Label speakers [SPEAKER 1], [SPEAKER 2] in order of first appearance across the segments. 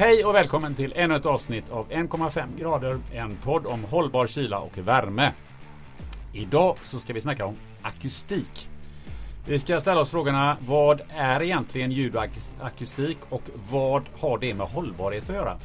[SPEAKER 1] Hej och välkommen till ännu ett avsnitt av 1,5 grader, en podd om hållbar kyla och värme. Idag så ska vi snacka om akustik. Vi ska ställa oss frågorna vad är egentligen ljud och akustik och vad har det med hållbarhet att göra?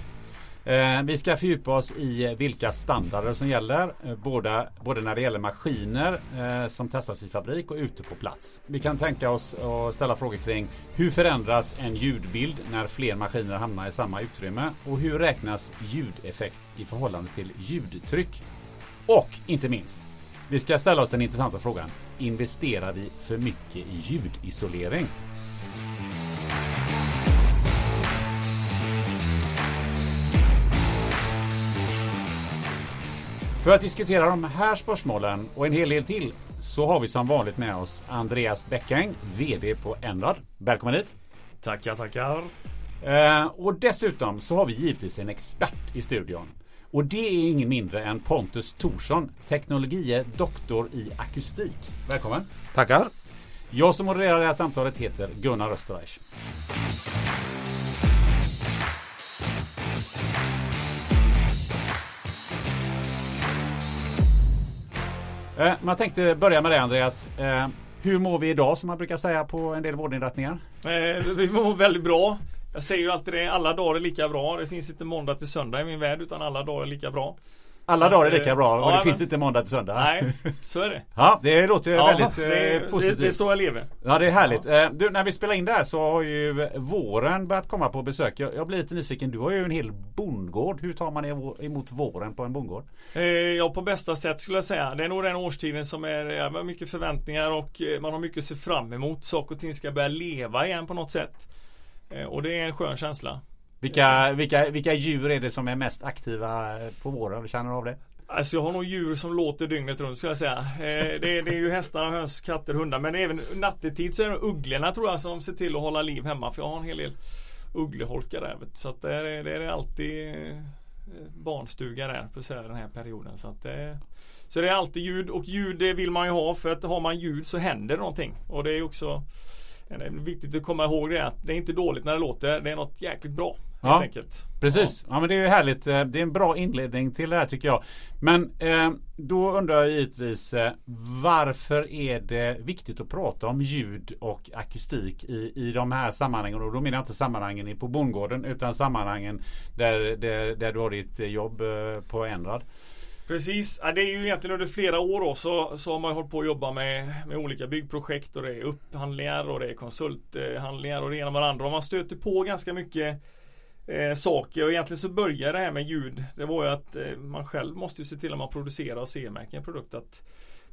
[SPEAKER 1] Eh, vi ska fördjupa oss i eh, vilka standarder som gäller, eh, både, både när det gäller maskiner eh, som testas i fabrik och ute på plats. Vi kan tänka oss att ställa frågor kring hur förändras en ljudbild när fler maskiner hamnar i samma utrymme och hur räknas ljudeffekt i förhållande till ljudtryck? Och inte minst, vi ska ställa oss den intressanta frågan. Investerar vi för mycket i ljudisolering? För att diskutera de här spörsmålen och en hel del till så har vi som vanligt med oss Andreas Bäckäng, VD på Enrad. Välkommen hit!
[SPEAKER 2] Tackar, tackar!
[SPEAKER 1] Eh, och dessutom så har vi givetvis en expert i studion. Och det är ingen mindre än Pontus Thorsson, teknologie doktor i akustik. Välkommen!
[SPEAKER 3] Tackar!
[SPEAKER 1] Jag som modererar det här samtalet heter Gunnar Österreich. Eh, man tänkte börja med det Andreas. Eh, hur mår vi idag som man brukar säga på en del vårdinrättningar?
[SPEAKER 2] Eh, vi mår väldigt bra. Jag säger ju alltid det, alla dagar är lika bra. Det finns inte måndag till söndag i min värld utan alla dagar är lika bra.
[SPEAKER 1] Alla dagar är lika bra och ja, det finns inte måndag till söndag.
[SPEAKER 2] Nej, så är det.
[SPEAKER 1] Ja, det låter ja, väldigt det, positivt.
[SPEAKER 2] Det, det, är så jag lever.
[SPEAKER 1] Ja, det är härligt. Ja. Du, när vi spelar in det här så har ju våren börjat komma på besök. Jag, jag blir lite nyfiken. Du har ju en hel bondgård. Hur tar man emot våren på en bondgård?
[SPEAKER 2] Eh, ja, på bästa sätt skulle jag säga. Det är nog den årstiden som är ja, mycket förväntningar och eh, man har mycket att se fram emot. Saker och ting ska börja leva igen på något sätt. Eh, och det är en skön känsla.
[SPEAKER 1] Vilka, vilka, vilka djur är det som är mest aktiva på våren? Känner du av det?
[SPEAKER 2] Alltså jag har nog djur som låter dygnet runt skulle jag säga. Eh, det, är, det, är ju hästar, höns, katter, hundar. Men även nattetid så är det ugglorna tror jag som ser till att hålla liv hemma. För jag har en hel del uggleholkar där. Så att det är, det är alltid eh, barnstuga där på den här perioden. Så, att det, så det är alltid ljud och ljud det vill man ju ha för att har man ljud så händer någonting. Och det är också det är viktigt att komma ihåg det det är inte dåligt när det låter. Det är något jäkligt bra. Ja, enkelt.
[SPEAKER 1] precis. Ja. ja. men det är ju härligt. Eh, det är en bra inledning till det här tycker jag. Men eh, då undrar jag givetvis eh, varför är det viktigt att prata om ljud och akustik i, i de här sammanhangen? Och då menar jag inte sammanhangen på bondgården utan sammanhangen där, där, där du har ditt jobb eh, på Enrad.
[SPEAKER 2] Precis, ja, det är ju egentligen under flera år då, så, så har man hållit på att jobba med, med olika byggprojekt och det är upphandlingar och det är konsulthandlingar och det ena med det andra. Och man stöter på ganska mycket eh, saker och egentligen så börjar det här med ljud. Det var ju att eh, man själv måste ju se till att man producerar och CE-märker en produkt att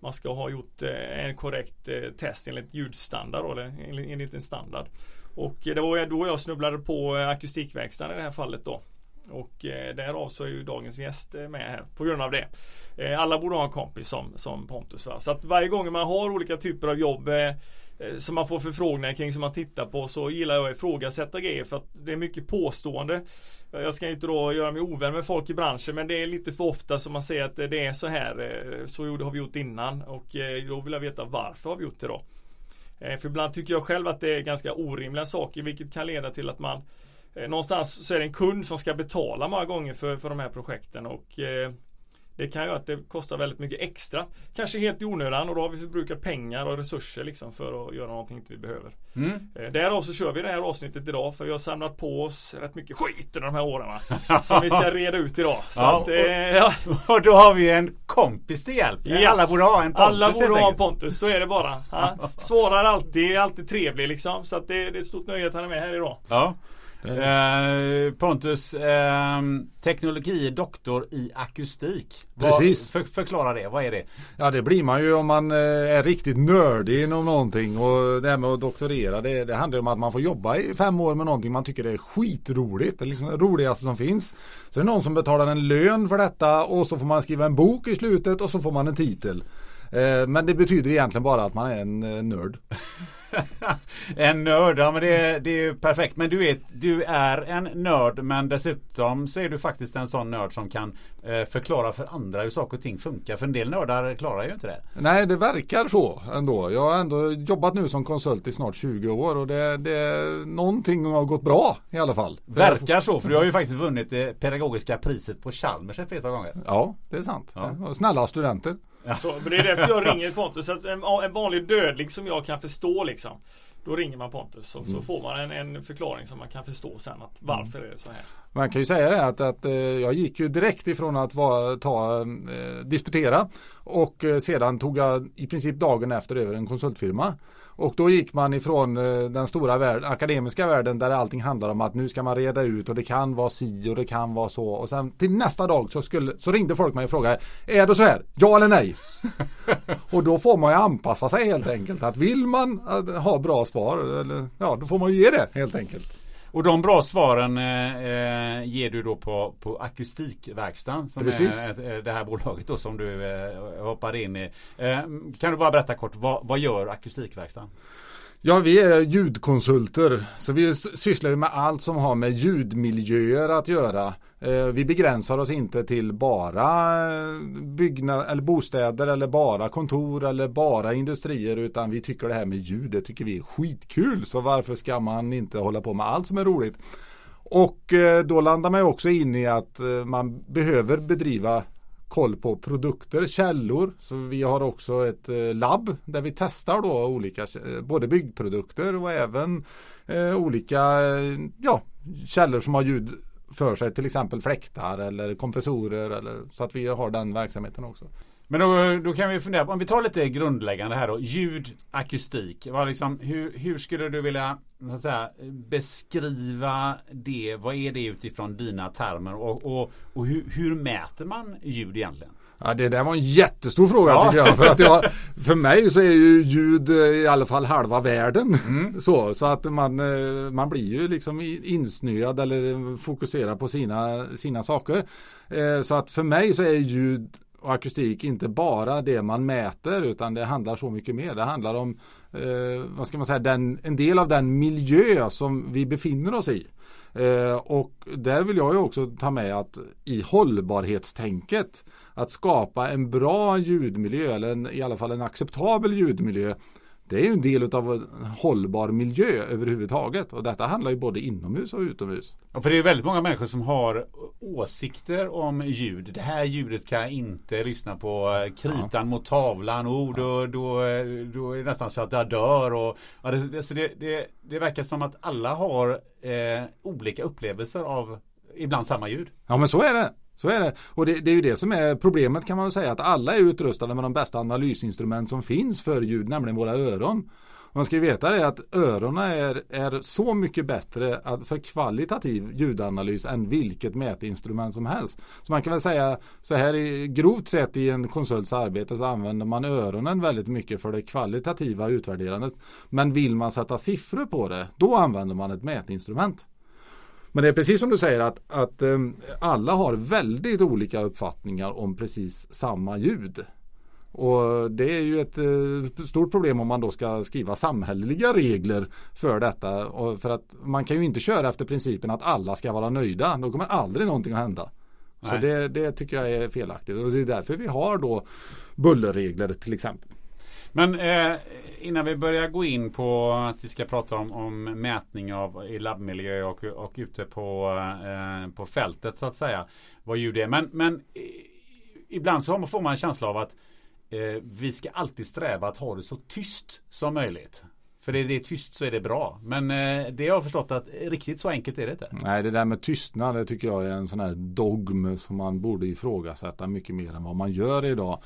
[SPEAKER 2] man ska ha gjort eh, en korrekt eh, test enligt ljudstandard eller enligt en standard. Och eh, det var då jag snubblade på eh, akustikverkstaden i det här fallet då. Och eh, därav så är ju dagens gäst eh, med här på grund av det. Eh, alla borde ha en kompis som, som Pontus. Va? Så att varje gång man har olika typer av jobb eh, eh som man får förfrågningar kring som man tittar på så gillar jag att ifrågasätta grejer för att det är mycket påstående. Eh, jag ska inte då göra mig ovän med folk i branschen men det är lite för ofta som man säger att det är så här. Så har vi gjort innan och då vill jag veta varför har vi gjort det då. För ibland tycker jag själv att det är ganska orimliga saker vilket kan leda till att man någonstans så är det en kund som ska betala många gånger för, för de här projekten och eh, det kan göra att det kostar väldigt mycket extra. Kanske helt i onödan och då har vi förbrukat pengar och resurser liksom för att göra någonting inte vi behöver. Mm. Eh, därav så kör vi det här avsnittet idag för vi har samlat på oss rätt mycket skit under de här åren. som vi ska reda ut idag.
[SPEAKER 1] Ja, att, eh, ja. och då har vi en kompis till hjälp.
[SPEAKER 2] Yes. Alla borde ha en Pontus. Alla borde ha en Pontus, så är det bara. Ja. Svarar alltid, alltid trevlig liksom. Så att det, det är ett stort nöje att han är med här idag.
[SPEAKER 1] Ja. Eh, Pontus, eh, teknologi doktor i akustik.
[SPEAKER 3] Precis.
[SPEAKER 1] För, förklara det, vad är det?
[SPEAKER 3] Ja det blir man ju om man eh, är riktigt nördig inom någonting och det här med att doktorera det, det handlar om att man får jobba i fem år med någonting man tycker är skitroligt. Det är liksom det roligaste som finns. Så det är någon som betalar en lön för detta och så får man skriva en bok i slutet och så får man en titel. Eh, men det betyder egentligen bara att man är en nörd.
[SPEAKER 1] en nörd, ja men det, det är perfekt. Men du vet, du är en nörd men dessutom så är du faktiskt en sån nörd som kan eh, förklara för andra hur saker och ting funkar. För en del nördar klarar ju inte det.
[SPEAKER 3] Nej, det verkar så ändå. Jag har ändå jobbat nu som konsult i snart 20 år och det, det någonting har gått bra i alla fall.
[SPEAKER 1] Verkar så, för du har ju faktiskt vunnit det pedagogiska priset på Chalmers ett flertal gånger.
[SPEAKER 3] Ja, det är sant. Ja. Snälla studenter.
[SPEAKER 2] Ja. Så, men det är därför jag ringer Pontus. Att en, en vanlig dödlig som jag kan förstå liksom. Då ringer man Pontus så, mm. så får man en, en, förklaring som man kan förstå sen. Att varför mm. är det så här?
[SPEAKER 3] Man kan ju säga det att, att eh, jag gick ju direkt ifrån att vara, ta, eh, disputera och eh, sedan tog jag i princip dagen efter över en konsultfirma. Och då gick man ifrån eh, den stora värld, akademiska världen där allting handlar om att nu ska man reda ut och det kan vara si och det kan vara så. Och sen till nästa dag så, skulle, så ringde folk mig och frågade Är det så här? Ja eller nej? och då får man ju anpassa sig helt enkelt. Att vill man eh, ha bra svar, eller, ja då får man ju ge det helt enkelt.
[SPEAKER 1] Och de bra svaren eh, eh, ger du då på, på Akustikverkstan som Precis. är eh, det här bolaget då som du eh, hoppade in i. Eh, kan du bara berätta kort, vad, vad gör Akustikverkstan?
[SPEAKER 3] Ja, vi är ljudkonsulter. Så vi sysslar med allt som har med ljudmiljöer att göra. Eh, vi begränsar oss inte till bara eh, byggnad, eller bostäder eller bara kontor eller bara industrier utan vi tycker det här med ljud det tycker vi är skitkul. Så varför ska man inte hålla på med allt som är roligt? Och eh, då landar man också in i att eh, man behöver bedriva koll på produkter, källor. Så vi har också ett labb där vi testar då olika både byggprodukter och även olika ja, källor som har ljud för sig, till exempel fläktar eller kompressorer eller så att vi har den verksamheten också.
[SPEAKER 1] Men då, då kan vi fundera på, om vi tar lite grundläggande här då. Ljud, akustik. Vad liksom, hur, hur skulle du vilja säga, beskriva det? Vad är det utifrån dina termer? Och, och, och hur, hur mäter man ljud egentligen?
[SPEAKER 3] Ja, det där var en jättestor fråga ja. tycker jag. För, att jag, för mig så är ju ljud eh, i alla fall halva världen. Mm. Så, så att man, eh, man blir ju liksom insnöad eller fokuserar på sina, sina saker. Eh, så att för mig så är ljud och akustik inte bara det man mäter utan det handlar så mycket mer. Det handlar om eh, vad ska man säga, den, en del av den miljö som vi befinner oss i. Eh, och där vill jag ju också ta med att i hållbarhetstänket att skapa en bra ljudmiljö eller en, i alla fall en acceptabel ljudmiljö det är ju en del av en hållbar miljö överhuvudtaget. Och detta handlar ju både inomhus och utomhus.
[SPEAKER 1] Ja, för det är väldigt många människor som har åsikter om ljud. Det här ljudet kan jag inte lyssna på. Kritan ja. mot tavlan. Oh, då, då, då är det nästan så att jag dör. Och, ja, det, så det, det, det verkar som att alla har eh, olika upplevelser av ibland samma ljud.
[SPEAKER 3] Ja men så är det. Så är det. Och det, det, är ju det som är problemet kan man väl säga att alla är utrustade med de bästa analysinstrument som finns för ljud, nämligen våra öron. Och man ska ju veta det att öronen är, är så mycket bättre för kvalitativ ljudanalys än vilket mätinstrument som helst. Så man kan väl säga så här grovt sett i en konsults arbete så använder man öronen väldigt mycket för det kvalitativa utvärderandet. Men vill man sätta siffror på det, då använder man ett mätinstrument. Men det är precis som du säger att, att um, alla har väldigt olika uppfattningar om precis samma ljud. Och det är ju ett uh, stort problem om man då ska skriva samhälleliga regler för detta. Och för att man kan ju inte köra efter principen att alla ska vara nöjda. Då kommer aldrig någonting att hända. Så det, det, tycker jag är felaktigt och det är därför vi har då bullerregler till exempel.
[SPEAKER 1] Men eh, innan vi börjar gå in på att vi ska prata om, om mätning av i labbmiljö och, och ute på, eh, på fältet så att säga. Vad ljud är. Men, men eh, ibland så får man en känsla av att eh, vi ska alltid sträva att ha det så tyst som möjligt. För är det tyst så är det bra. Men eh, det har jag förstått att riktigt så enkelt är det inte.
[SPEAKER 3] Nej det där med tystnad det tycker jag är en sån här dogm som man borde ifrågasätta mycket mer än vad man gör idag.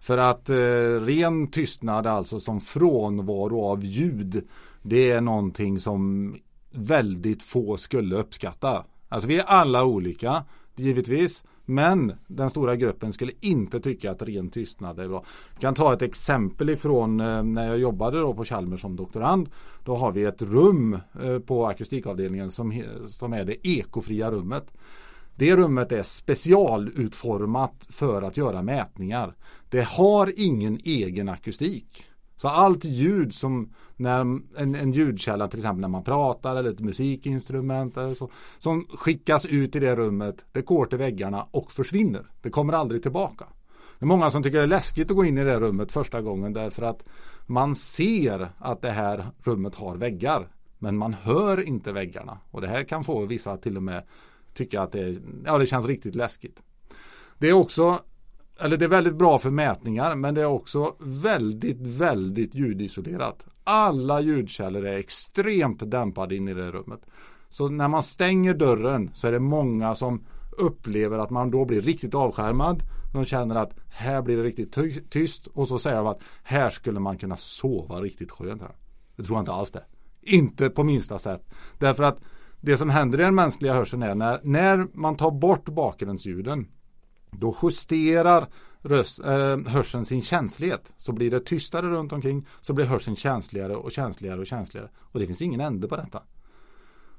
[SPEAKER 3] För att eh, ren tystnad alltså som frånvaro av ljud det är någonting som väldigt få skulle uppskatta. Alltså vi är alla olika givetvis. Men den stora gruppen skulle inte tycka att ren tystnad är bra. Jag kan ta ett exempel ifrån eh, när jag jobbade då på Chalmers som doktorand. Då har vi ett rum eh, på akustikavdelningen som, som är det ekofria rummet. Det rummet är specialutformat för att göra mätningar. Det har ingen egen akustik. Så allt ljud som när en, en ljudkälla till exempel när man pratar eller ett musikinstrument eller så, som skickas ut i det rummet, det går till väggarna och försvinner. Det kommer aldrig tillbaka. Det är många som tycker det är läskigt att gå in i det rummet första gången därför att man ser att det här rummet har väggar. Men man hör inte väggarna. Och det här kan få vissa till och med tycka att det, ja, det känns riktigt läskigt. Det är också eller det är väldigt bra för mätningar men det är också väldigt, väldigt ljudisolerat. Alla ljudkällor är extremt dämpade in i det rummet. Så när man stänger dörren så är det många som upplever att man då blir riktigt avskärmad. De känner att här blir det riktigt tyst och så säger de att här skulle man kunna sova riktigt skönt här. Det tror jag inte alls det. Inte på minsta sätt. Därför att det som händer i den mänskliga hörseln är när, när man tar bort bakgrundsljuden då justerar röst, eh, hörseln sin känslighet. Så blir det tystare runt omkring så blir hörseln känsligare och känsligare och känsligare. Och det finns ingen ände på detta.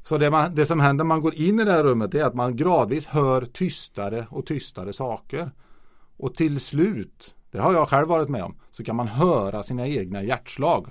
[SPEAKER 3] Så det, man, det som händer när man går in i det här rummet är att man gradvis hör tystare och tystare saker. Och till slut, det har jag själv varit med om, så kan man höra sina egna hjärtslag.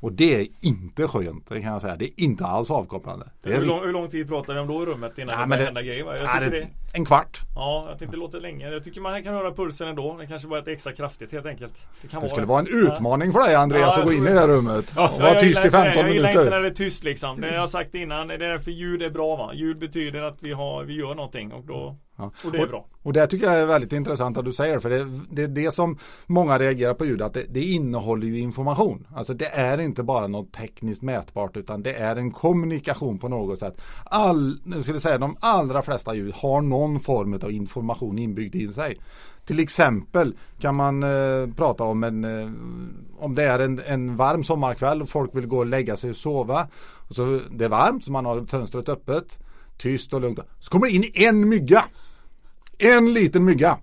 [SPEAKER 3] Och det är inte skönt, det kan jag säga. Det är inte alls avkopplande.
[SPEAKER 2] Hur lång, hur, lång, tid pratar vi om då i rummet innan ja, det börjar hända grejer?
[SPEAKER 3] Jag det, En kvart.
[SPEAKER 2] Ja, jag tänkte det låter länge. Jag tycker man kan höra pulsen ändå. Det kanske bara är extra kraftigt helt enkelt.
[SPEAKER 3] Det, det skulle vara en utmaning för dig Andreas ja, att gå in i det här rummet. Ja, och vara tyst i 15 minuter. Jag
[SPEAKER 2] gillar inte när det är tyst liksom. Det har jag sagt innan. Det är därför ljud är bra va. Ljud betyder att vi, har, vi gör någonting och då Ja. Och det är bra.
[SPEAKER 3] Och det tycker jag är väldigt intressant att du säger för det, det är det som många reagerar på ljud att det, det, innehåller ju information. Alltså det är inte bara något tekniskt mätbart utan det är en kommunikation på något sätt. All, jag skulle säga de allra flesta ljud har någon form av information inbyggd i sig. Till exempel kan man eh, prata om en eh, om det är en, en varm sommarkväll och folk vill gå och lägga sig och sova. Och så det är varmt så man har fönstret öppet. Tyst och lugnt. Så kommer det in en mygga. En liten mygga.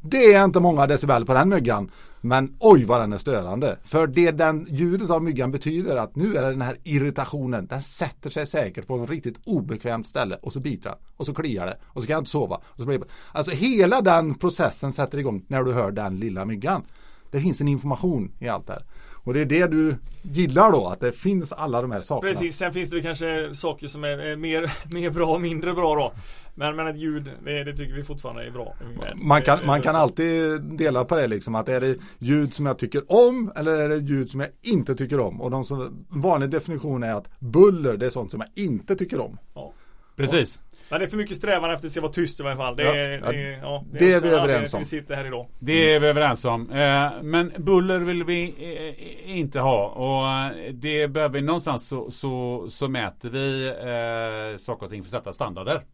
[SPEAKER 3] Det är inte många decibel på den myggan. Men oj vad den är störande. För det den ljudet av myggan betyder att nu är det den här irritationen. Den sätter sig säkert på ett riktigt obekvämt ställe och så biter den. Och så kliar det. Och så kan jag inte sova. Och så blir det... Alltså hela den processen sätter igång när du hör den lilla myggan. Det finns en information i allt det här. Och det är det du gillar då, att det finns alla de här sakerna.
[SPEAKER 2] Precis, sen finns det kanske saker som är mer, mer bra och mindre bra då. Men, men ett ljud, det, det tycker vi fortfarande är bra.
[SPEAKER 3] Man kan, man kan alltid dela på det liksom, att är det ljud som jag tycker om eller är det ljud som jag inte tycker om? Och de som, vanlig definition är att buller, det är sånt som jag inte tycker om. Ja.
[SPEAKER 1] Precis.
[SPEAKER 2] Men det är för mycket strävan efter att ska vara tyst i varje fall. Det, ja, är, det,
[SPEAKER 3] ja, det, det är, vi överens om.
[SPEAKER 2] Vi sitter här idag.
[SPEAKER 1] Det är vi överens om. Eh, men buller vill vi eh, inte ha. Och eh, det behöver vi någonstans så, så, så mäter vi saker och ting för att sätta standarder.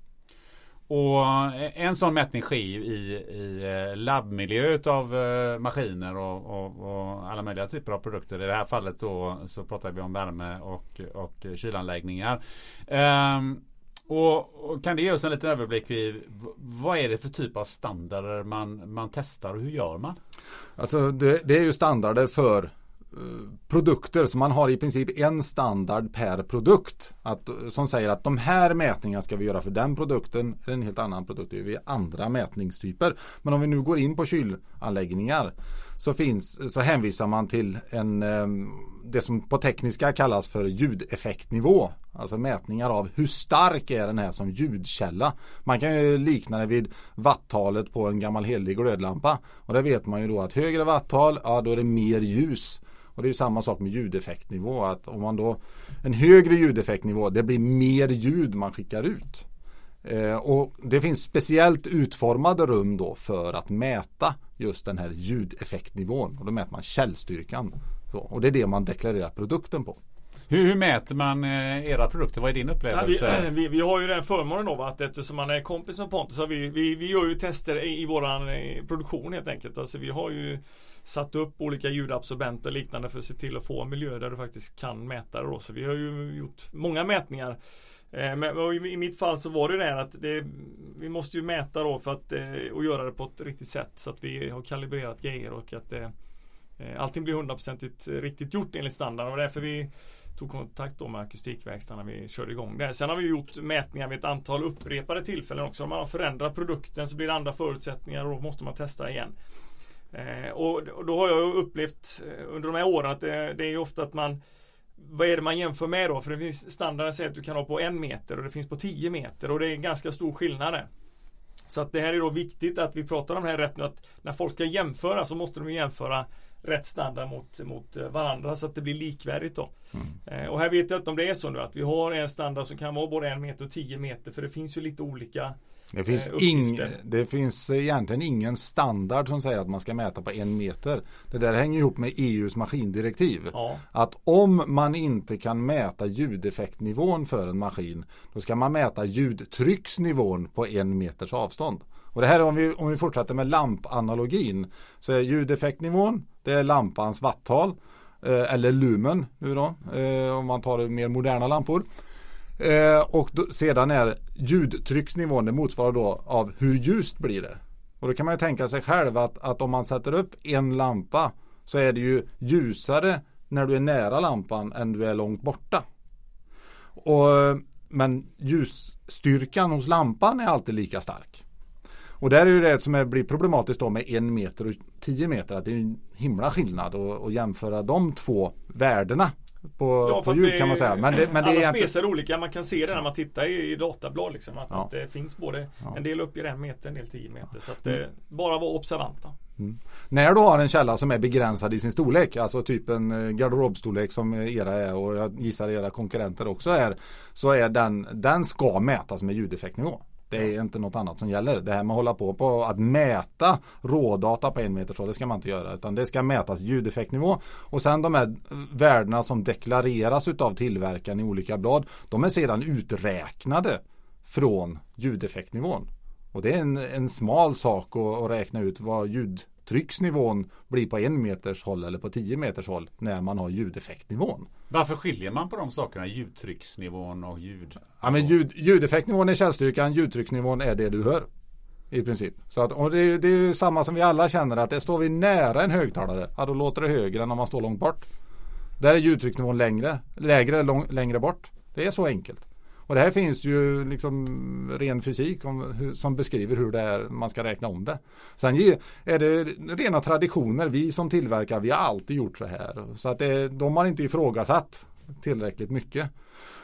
[SPEAKER 1] Och eh, en sån mätning sker i, i eh, labbmiljö av eh, maskiner och, och, och, alla möjliga typer av produkter. I det här fallet då så pratar vi om värme och, och kylanläggningar. Um, och, och, kan det ge oss en liten överblick i vad är det för typ av standarder man, man testar och hur gör man?
[SPEAKER 3] Alltså det, det är ju standarder för Eh, produkter så man har i princip en standard per produkt. Att, eh, som säger att de här mätningarna ska vi göra för den produkten eller en helt annan produkt. Det är vi andra mätningstyper. Men om vi nu går in på kylanläggningar så, finns, så hänvisar man till en, eh, det som på tekniska kallas för ljudeffektnivå. Alltså mätningar av hur stark är den här som ljudkälla. Man kan ju likna det vid watttalet på en gammal helig glödlampa. Och där vet man ju då att högre wattal, ja då är det mer ljus. Och det är samma sak med ljudeffektnivå. Att om man då en högre ljudeffektnivå, det blir mer ljud man skickar ut. Eh, och det finns speciellt utformade rum då för att mäta just den här ljudeffektnivån. Och då mäter man källstyrkan. Så, och det är det man deklarerar produkten på.
[SPEAKER 1] Hur, hur mäter man eh, era produkter? Vad är din upplevelse?
[SPEAKER 2] Ja, vi, vi, vi, har ju den förmånen då att eftersom man är kompis med Pontus så vi, vi, vi gör ju tester i, i våran eh, produktion helt enkelt. Alltså vi har ju satt upp olika ljudabsorbenter och liknande för att se till att få en miljö där du faktiskt kan mäta det. Då. Så vi har ju gjort många mätningar eh, men i mitt fall så var det det att det, vi måste ju mäta då för att eh, och göra det på ett riktigt sätt så att vi har kalibrerat grejer och att det, allting blir hundraprocentigt riktigt gjort enligt standard och därför vi tog kontakt då med akustikverkstaden när vi körde igång det. Sen har vi gjort mätningar vid ett antal upprepade tillfällen också. Om man har förändrat produkten så blir det andra förutsättningar och då måste man testa igen. Eh, och, och då har jag upplevt eh, under de här åren att det, det är ofta att man vad är det man jämför med då? För det finns standarden säger att du kan ha på en meter och det finns på 10 meter och det är ganska stor skillnad där. Så att det här är då viktigt att vi pratar om det här rätt nu att när folk ska jämföra så måste de jämföra rätt standard mot, mot varandra så att det blir likvärdigt då. Mm. och här vet jag inte om det är så nu att vi har en standard som kan vara både en meter och 10 meter för det finns ju lite olika
[SPEAKER 3] det finns, eh, ing, det finns egentligen ingen standard som säger att man ska mäta på en meter. Det där hänger ihop med EUs maskindirektiv. Ja. Att om man inte kan mäta ljudeffektnivån för en maskin då ska man mäta ljudtrycksnivån på en meters avstånd. Och det här om vi, om vi fortsätter med lampanalogin så är ljudeffektnivån det är lampans watttal eh, eller lumen nu då eh, om man tar mer moderna lampor. Eh, och då, sedan är ljudtrycksnivån det motsvarar då av hur ljust blir det. Och då kan man ju tänka sig själv att, att om man sätter upp en lampa så är det ju ljusare när du är nära lampan än du är långt borta. Och, men ljusstyrkan hos lampan är alltid lika stark. Och där är ju det som är, blir problematiskt då med en meter och tio meter att det är en himla skillnad att jämföra de två värdena på, ja, på ljud kan man säga.
[SPEAKER 2] Men det, men det alla är specar är olika. Man kan se det när man tittar i, i datablad. Liksom, att, ja. att, det finns både ja. en del upp i en meter, en del tio meter. Så att det, mm. bara vara observanta.
[SPEAKER 3] Mm. När du har en källa som är begränsad i sin storlek, alltså typ en eh, garderobstorlek som era är och jag gissar era konkurrenter också är, så är den, den ska mätas med ljudeffektnivå. Det är inte något annat som gäller. Det här med att hålla på, på att mäta rådata på en meter så det ska man inte göra. Utan det ska mätas ljudeffektnivå. Och sen de här värdena som deklareras utav tillverkaren i olika blad. De är sedan uträknade från ljudeffektnivån. Och det är en, en smal sak att, att räkna ut vad ljud trycksnivån blir på en meters håll eller på tio meters håll när man har ljudeffektnivån.
[SPEAKER 1] Varför skiljer man på de sakerna? Ljudtrycksnivån och ljud?
[SPEAKER 3] Ja, men ljud, ljudeffektnivån är källstyrkan, ljudtrycksnivån är det du hör. I princip. Så att, och det, det är samma som vi alla känner att det står vi nära en högtalare, ja, då låter det högre än om man står långt bort. Där är ljudtrycksnivån längre, lägre lång, längre bort. Det är så enkelt. Och det här finns ju liksom ren fysik om, som beskriver hur det är man ska räkna om det. Sen är det rena traditioner. Vi som tillverkar, vi har alltid gjort så här. Så att det, de har inte ifrågasatt tillräckligt mycket.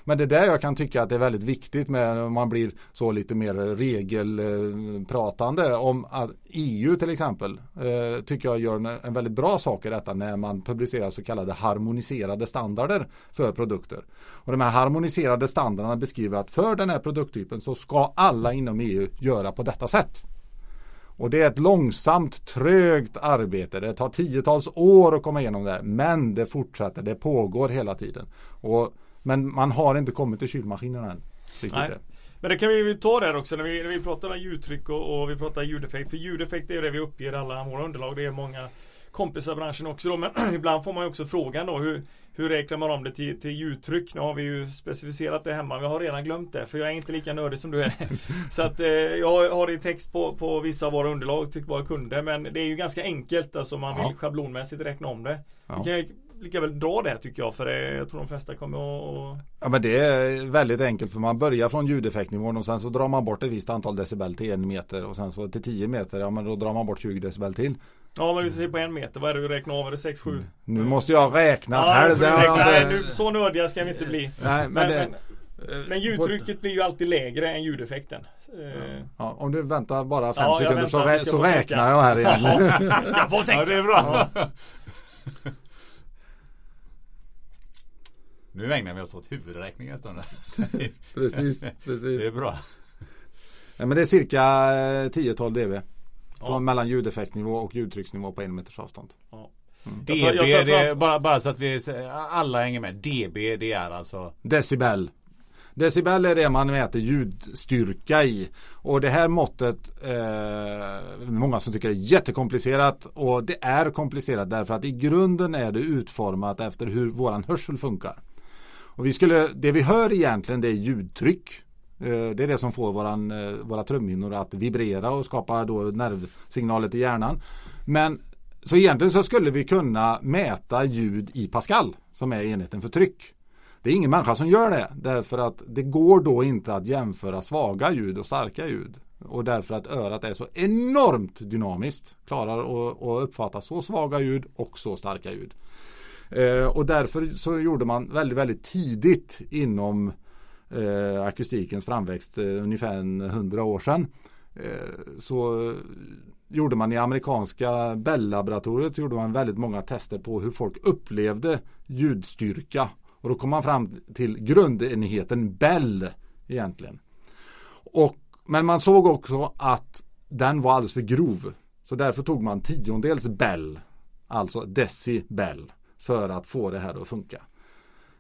[SPEAKER 3] Men det är där jag kan tycka att det är väldigt viktigt med om man blir så lite mer regelpratande om att EU till exempel eh, tycker jag gör en, en, väldigt bra sak i detta när man publicerar så kallade harmoniserade standarder för produkter. Och de här harmoniserade standarderna beskriver att för den här produkttypen så ska alla inom EU göra på detta sätt. Och det är ett långsamt, trögt arbete. Det tar tiotals år att komma igenom det här. Men det fortsätter, det pågår hela tiden. Och men man har inte kommit till kylmaskinen än. Nej.
[SPEAKER 2] Men det kan vi ta där också när vi, när vi pratar om ljudtryck och, och vi pratar ljudeffekt. För ljudeffekt är det vi uppger alla våra underlag. Det är många kompisar branschen också då. Men ibland får man ju också frågan då hur, hur räknar man om det till, till ljudtryck? Nu har vi ju specificerat det hemma. Vi har redan glömt det för jag är inte lika nördig som du är. Så att eh, jag har det i text på, på vissa av våra underlag till våra kunder. Men det är ju ganska enkelt alltså man vill ja. schablonmässigt räkna om det. Ja. Vi kan lika väl dra det tycker jag för det, jag tror de flesta kommer att
[SPEAKER 3] Ja men det är väldigt enkelt för man börjar från ljudeffektnivån och sen så drar man bort ett visst antal decibel till en meter och sen så till 10 meter, ja men då drar man bort 20 decibel till.
[SPEAKER 2] Ja men vi säger på en meter, vad är det du räknar av? Är det 6-7? Mm.
[SPEAKER 3] Nu måste jag räkna
[SPEAKER 2] ja, själv. Nej, nu, så nördiga ska vi inte bli. Nej, men, men, det, men, men ljudtrycket blir ju alltid lägre än ljudeffekten.
[SPEAKER 3] Ja. ja. om du väntar bara fem ja, sekunder så, rä så räknar jag här igen.
[SPEAKER 2] Ja, ska få tänka. Ja, det är bra.
[SPEAKER 1] Nu ägnar vi oss åt huvudräkning en stund.
[SPEAKER 3] precis, precis.
[SPEAKER 1] Det är bra.
[SPEAKER 3] Ja, men det är cirka 10-12 dB. Från ja. mellan ljudeffektnivå och ljudtrycksnivå på en meters avstånd. Ja.
[SPEAKER 1] Mm. DB, jag tar, jag tar det är bara, bara så att vi alla hänger med. DB det är alltså
[SPEAKER 3] Decibel. Decibel är det man mäter ljudstyrka i. Och det här måttet, eh, många som tycker det är jättekomplicerat och det är komplicerat därför att i grunden är det utformat efter hur våran hörsel funkar. Och vi skulle, det vi hör egentligen det är ljudtryck. Eh, det är det som får våran, eh, våra trumhinnor att vibrera och skapa då nervsignaler till hjärnan. Men så egentligen så skulle vi kunna mäta ljud i Pascal som är enheten för tryck. Det är ingen människa som gör det därför att det går då inte att jämföra svaga ljud och starka ljud. Och därför att örat är så enormt dynamiskt. Klarar att, uppfatta så svaga ljud och så starka ljud. Eh, och därför så gjorde man väldigt, väldigt tidigt inom eh, akustikens framväxt, eh, ungefär en hundra år sedan. Eh, så gjorde man i amerikanska Bell-laboratoriet gjorde man väldigt många tester på hur folk upplevde ljudstyrka. Och då kom man fram till grundenheten Bell egentligen. Och, men man såg också att den var alldeles för grov. Så därför tog man tiondels Bell, alltså decibel, för att få det här att funka.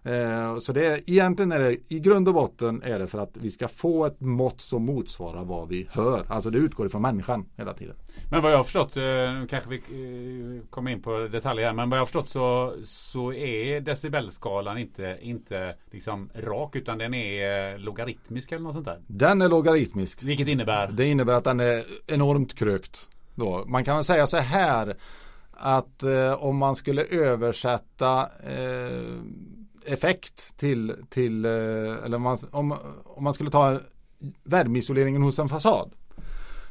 [SPEAKER 3] Eh, så det är, egentligen är det i grund och botten är det för att vi ska få ett mått som motsvarar vad vi hör. Alltså det utgår ifrån människan hela tiden.
[SPEAKER 1] Men vad jag har förstått, eh, nu kanske vi eh, kommer in på detaljer här, men vad jag har förstått så, så är decibelskalan inte, inte liksom rak utan den är logaritmisk eller något sånt där.
[SPEAKER 3] Den är logaritmisk.
[SPEAKER 1] Vilket innebär?
[SPEAKER 3] Det innebär att den är enormt krökt. Då. Man kan säga så här att eh, om man skulle översätta eh, effekt till, till eh, eller om man, om, om man skulle ta värmeisoleringen hos en fasad.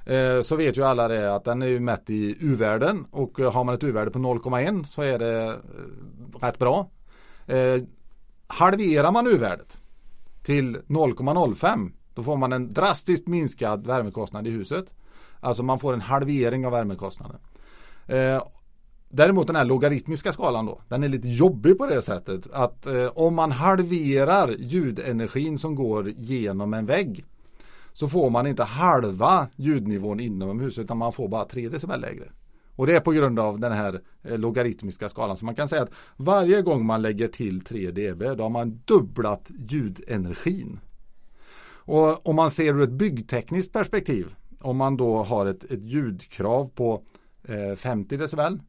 [SPEAKER 3] Eh, så vet ju alla det att den är ju mätt i U-värden och har man ett U-värde på 0,1 så är det eh, rätt bra. Eh, halverar man U-värdet till 0,05 då får man en drastiskt minskad värmekostnad i huset. Alltså man får en halvering av värmekostnaden. Eh, Däremot den här logaritmiska skalan då, den är lite jobbig på det sättet att eh, om man halverar ljudenergin som går genom en vägg så får man inte halva ljudnivån inomhus utan man får bara 3 decibel lägre. Och det är på grund av den här eh, logaritmiska skalan. Så man kan säga att varje gång man lägger till 3 dB då har man dubblat ljudenergin. Och om man ser ur ett byggtekniskt perspektiv om man då har ett, ett ljudkrav på eh, 50 decibel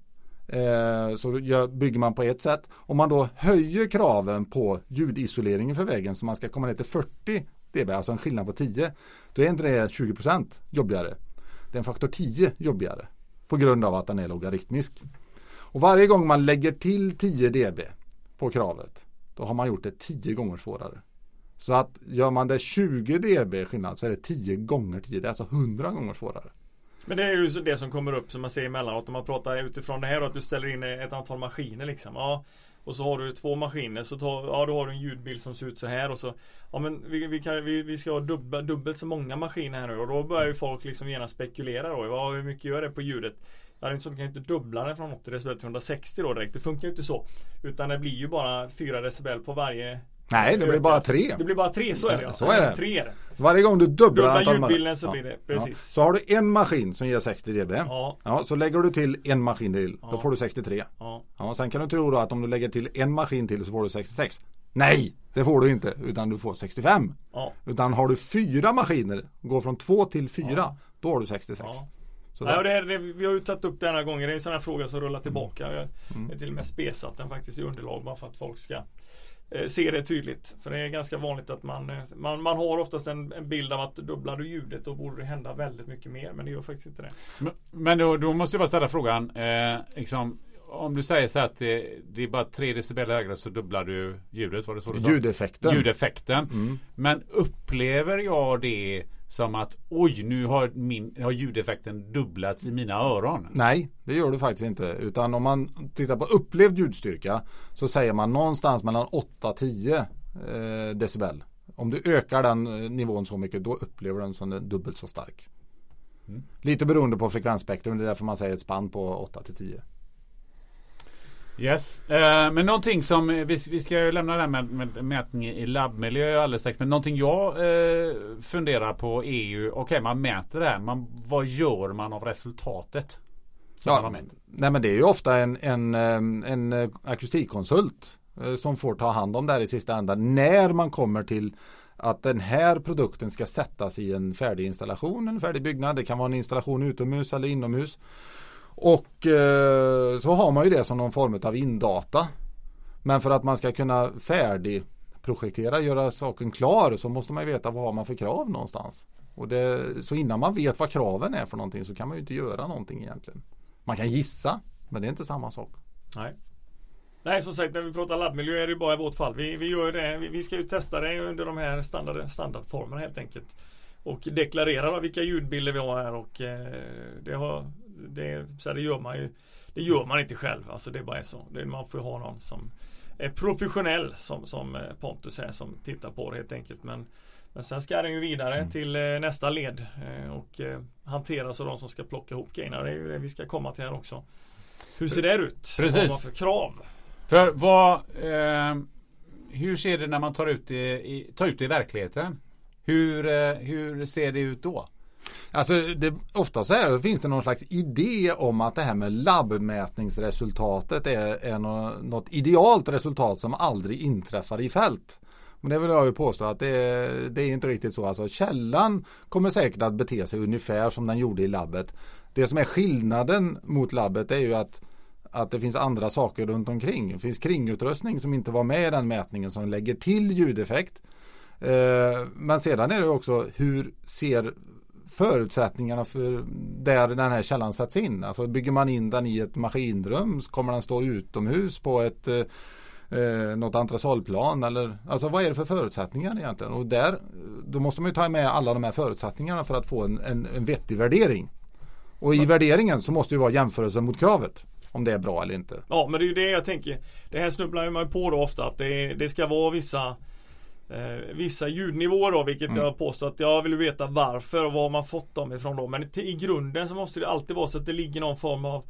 [SPEAKER 3] Eh, så bygger man på ett sätt. Om man då höjer kraven på ljudisoleringen för väggen så man ska komma ner till 40 dB, alltså en skillnad på 10. Då är inte det 20% jobbigare. Det är en faktor 10 jobbigare. På grund av att den är logaritmisk. Och varje gång man lägger till 10 dB på kravet då har man gjort det 10 gånger svårare. Så att gör man det 20 dB skillnad så är det 10 gånger 10, det är alltså 100 gånger svårare.
[SPEAKER 2] Men det är ju det som kommer upp som man ser emellanåt om man pratar utifrån det här och att du ställer in ett antal maskiner liksom. Ja, och så har du två maskiner så tar, ja, då har du en ljudbild som ser ut så här och så Ja men vi, vi, kan, vi, vi ska ha dubbelt, dubbelt så många maskiner här nu och då börjar ju folk liksom gärna spekulera då. Ja, hur mycket gör det på ljudet? Ja, det är inte så att du kan inte dubbla den från 80 decibel till 160 då direkt. Det funkar ju inte så. Utan det blir ju bara 4 decibel på varje
[SPEAKER 3] Nej, det blir bara tre.
[SPEAKER 2] Det blir bara tre, så är det ja.
[SPEAKER 3] Så är det.
[SPEAKER 2] Tre är det.
[SPEAKER 3] Varje gång du dubblar
[SPEAKER 2] antal ljudbilden så blir det, precis. Ja.
[SPEAKER 3] Så har du en maskin som ger 60 dB. Ja. ja. Så lägger du till en maskin till, då får du 63. Ja. ja. Sen kan du tro då att om du lägger till en maskin till så får du 66. Nej, det får du inte, utan du får 65. Ja. Utan har du fyra maskiner, går från två till fyra, då har du 66. Ja.
[SPEAKER 2] Ja, det, det, vi har ju tagit upp det några gånger. Det är en sån här fråga som rullar tillbaka. Jag mm. är till och med spesat den faktiskt i underlag bara för att folk ska se det tydligt. För det är ganska vanligt att man, eh, man, man har oftast en, en bild av att dubblar du ljudet då borde det hända väldigt mycket mer. Men det gör faktiskt inte det.
[SPEAKER 1] Men, men då, då, måste jag bara ställa frågan. Eh, liksom, om du säger så att det, det, är bara 3 decibel högre så dubblar du ljudet. Var det så du
[SPEAKER 3] sa? Ljudeffekten.
[SPEAKER 1] Ljudeffekten. Mm. Men upplever jag det som att oj, nu har, min, har ljudeffekten dubblats i mina öron.
[SPEAKER 3] Nej, det gör du faktiskt inte. Utan om man tittar på upplevd ljudstyrka så säger man någonstans mellan 8-10 eh, decibel. Om du ökar den eh, nivån så mycket då upplever du den som dubbelt så stark. Mm. Lite beroende på frekvensspektrum, det är därför man säger ett spann på 8 10.
[SPEAKER 1] Yes, uh, men någonting som vi, vi ska ju lämna det här med, med mätning i labbmiljö alldeles strax. Men någonting jag uh, funderar på är ju, okej okay, man mäter det här, men vad gör man av resultatet?
[SPEAKER 3] Ja, nej men det är ju ofta en, en, en akustikkonsult som får ta hand om det här i sista ändan. När man kommer till att den här produkten ska sättas i en färdig installation, en färdig byggnad. Det kan vara en installation utomhus eller inomhus. Och eh, så har man ju det som någon form av indata. Men för att man ska kunna färdigprojektera, göra saken klar så måste man ju veta vad har man för krav någonstans. Och det, så innan man vet vad kraven är för någonting så kan man ju inte göra någonting egentligen. Man kan gissa, men det är inte samma sak.
[SPEAKER 2] Nej. Nej som sagt när vi pratar labbmiljö är det bara i vårt fall. Vi, vi gör det, vi, vi ska ju testa det under de här standard, standardformerna helt enkelt. och deklarerar vilka ljudbilder vi har här och eh, det, har, det, så det gör man ju Det gör man inte själv, alltså det bara är så. Det, man får ha någon som är professionell som, som Pontus är som tittar på det helt enkelt. Men men sen ska den ju vidare mm. till eh, nästa led eh, och eh, hanteras av de som ska plocka ihop grejerna. Det är ju det vi ska komma till här också. Hur ser det ut?
[SPEAKER 1] Precis.
[SPEAKER 2] Vad för krav?
[SPEAKER 1] För vad eh, Hur ser det när man tar ut det i, tar ut det i verkligheten? Hur, eh, hur ser det ut då?
[SPEAKER 3] Alltså det, ofta så här finns det någon slags idé om att det här med labbmätningsresultatet är, är något, något idealt resultat som aldrig inträffar i fält. Men det vill jag ju påstå att det, det är inte riktigt så. Alltså källan kommer säkert att bete sig ungefär som den gjorde i labbet. Det som är skillnaden mot labbet är ju att att det finns andra saker runt omkring. Det finns kringutrustning som inte var med i den mätningen som lägger till ljudeffekt. Eh, men sedan är det också hur ser förutsättningarna för där den här källan sätts in. Alltså bygger man in den i ett maskinrum så kommer den stå utomhus på ett eh, något entresolplan eller alltså vad är det för förutsättningar egentligen? Och där då måste man ju ta med alla de här förutsättningarna för att få en, en, en vettig värdering. Och i värderingen så måste det vara jämförelse mot kravet. Om det är bra eller inte.
[SPEAKER 2] Ja men det är ju det jag tänker. Det här snubblar man på då ofta att det, det ska vara vissa eh, Vissa ljudnivåer då vilket mm. jag påstår att jag vill veta varför och var man fått dem ifrån då. Men i grunden så måste det alltid vara så att det ligger någon form av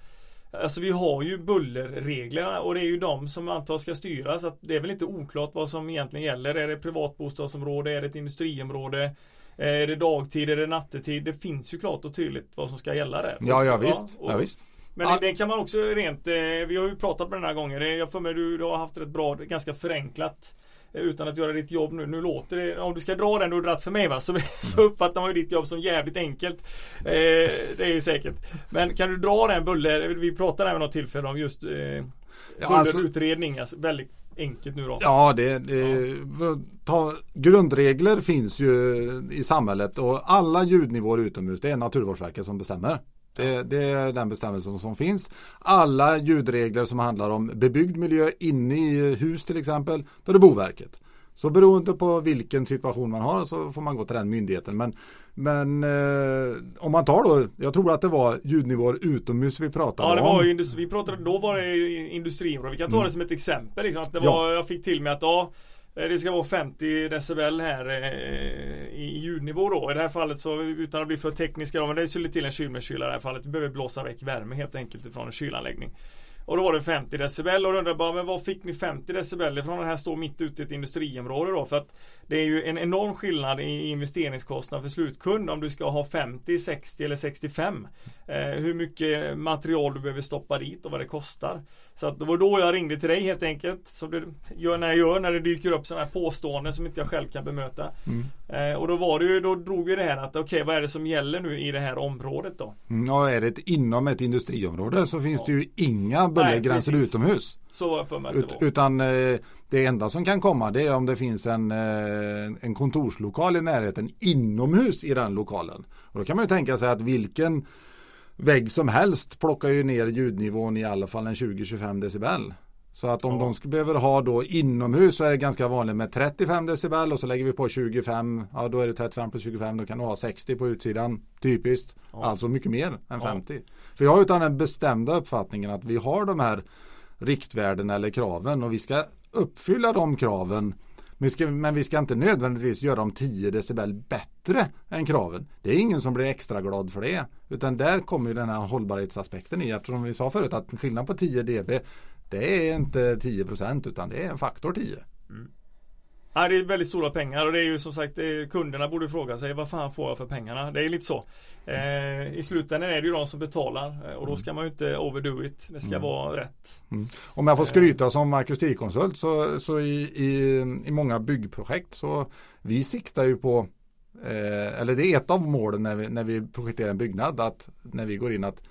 [SPEAKER 2] Alltså vi har ju bullerreglerna och det är ju de som antar ska styras. Att det är väl inte oklart vad som egentligen gäller. Är det privatbostadsområde? Är det ett industriområde? Är det dagtid? Är det nattetid? Det finns ju klart och tydligt vad som ska gälla där.
[SPEAKER 3] Ja, ja visst. Ja, ja visst.
[SPEAKER 2] Men det, det, kan man också rent, eh, vi har ju pratat på den här gången. Jag får mig du, du har haft ett bra, ganska förenklat utan att göra ditt jobb nu. Nu låter det, om du ska dra den du har dragit för mig va, så, så uppfattar man ju ditt jobb som jävligt enkelt. Eh, det är ju säkert. Men kan du dra den buller, vi pratade även något tillfälle om just eh, bullerutredning, alltså, alltså väldigt enkelt nu då.
[SPEAKER 3] Ja, det, det ja. Ta, grundregler finns ju i samhället och alla ljudnivåer utomhus det är Naturvårdsverket som bestämmer. Det, det, är den bestämmelsen som finns. Alla ljudregler som handlar om bebyggd miljö inne i hus till exempel, då är det Boverket. Så beroende på vilken situation man har så får man gå till den myndigheten. Men, men eh, om man tar då, jag tror att det var ljudnivåer utomhus vi pratade om. Ja,
[SPEAKER 2] det var om. Vi pratade, då var det industriområde. Vi kan ta mm. det som ett exempel. Liksom, att det var, Jag fick till mig att ja, Eh, det ska vara 50 decibel här eh, i ljudnivå då. I det här fallet så utan att bli för tekniska då, men det skulle till en kylmäskyla i det här fallet. Vi behöver blåsa väck värme helt enkelt ifrån en kylanläggning. Och då var det 50 decibel och då undrar bara, men var fick ni 50 decibel ifrån? Den här står mitt ute i ett industriområde då. För att det är ju en enorm skillnad i investeringskostnad för slutkund om du ska ha 50, 60 eller 65. Eh, hur mycket material du behöver stoppa dit och vad det kostar. Så att det var då jag ringde till dig helt enkelt. Som du gör när jag gör när det dyker upp sådana här påståenden som inte jag själv kan bemöta. Mm. Eh, och då var det ju, då drog vi det här att okej okay, vad är det som gäller nu i det här området då?
[SPEAKER 3] Mm, ja, är det inom ett industriområde så finns ja. det ju inga bullergränser utomhus.
[SPEAKER 2] Så var för mig
[SPEAKER 3] Ut, Utan eh, det enda som kan komma det är om det finns en, eh, en kontorslokal i närheten inomhus i den lokalen. Och då kan man ju tänka sig att vilken vägg som helst plockar ju ner ljudnivån i alla fall en 20-25 decibel. Så att om ja. de behöver ha då inomhus så är det ganska vanligt med 35 decibel och så lägger vi på 25. Ja då är det 35 plus 25. Då kan du ha 60 på utsidan. Typiskt. Ja. Alltså mycket mer än 50. Ja. För jag har utan den bestämda uppfattningen att vi har de här riktvärden eller kraven och vi ska uppfylla de kraven men, ska, men vi ska inte nödvändigtvis göra dem 10 decibel bättre än kraven. Det är ingen som blir extra glad för det. Utan där kommer ju den här hållbarhetsaspekten i eftersom vi sa förut att skillnad på 10 dB det är inte 10 procent utan det är en faktor 10. Mm.
[SPEAKER 2] Ja, det är väldigt stora pengar och det är ju som sagt kunderna borde fråga sig vad fan får jag för pengarna? Det är lite så. Eh, I slutändan är det ju de som betalar eh, och då mm. ska man ju inte overdo it. Det ska mm. vara rätt.
[SPEAKER 3] Mm. Om jag får skryta som akustikkonsult så, så i, i, i många byggprojekt så vi siktar ju på eh, eller det är ett av målen när vi, när vi projekterar en byggnad att när vi går in att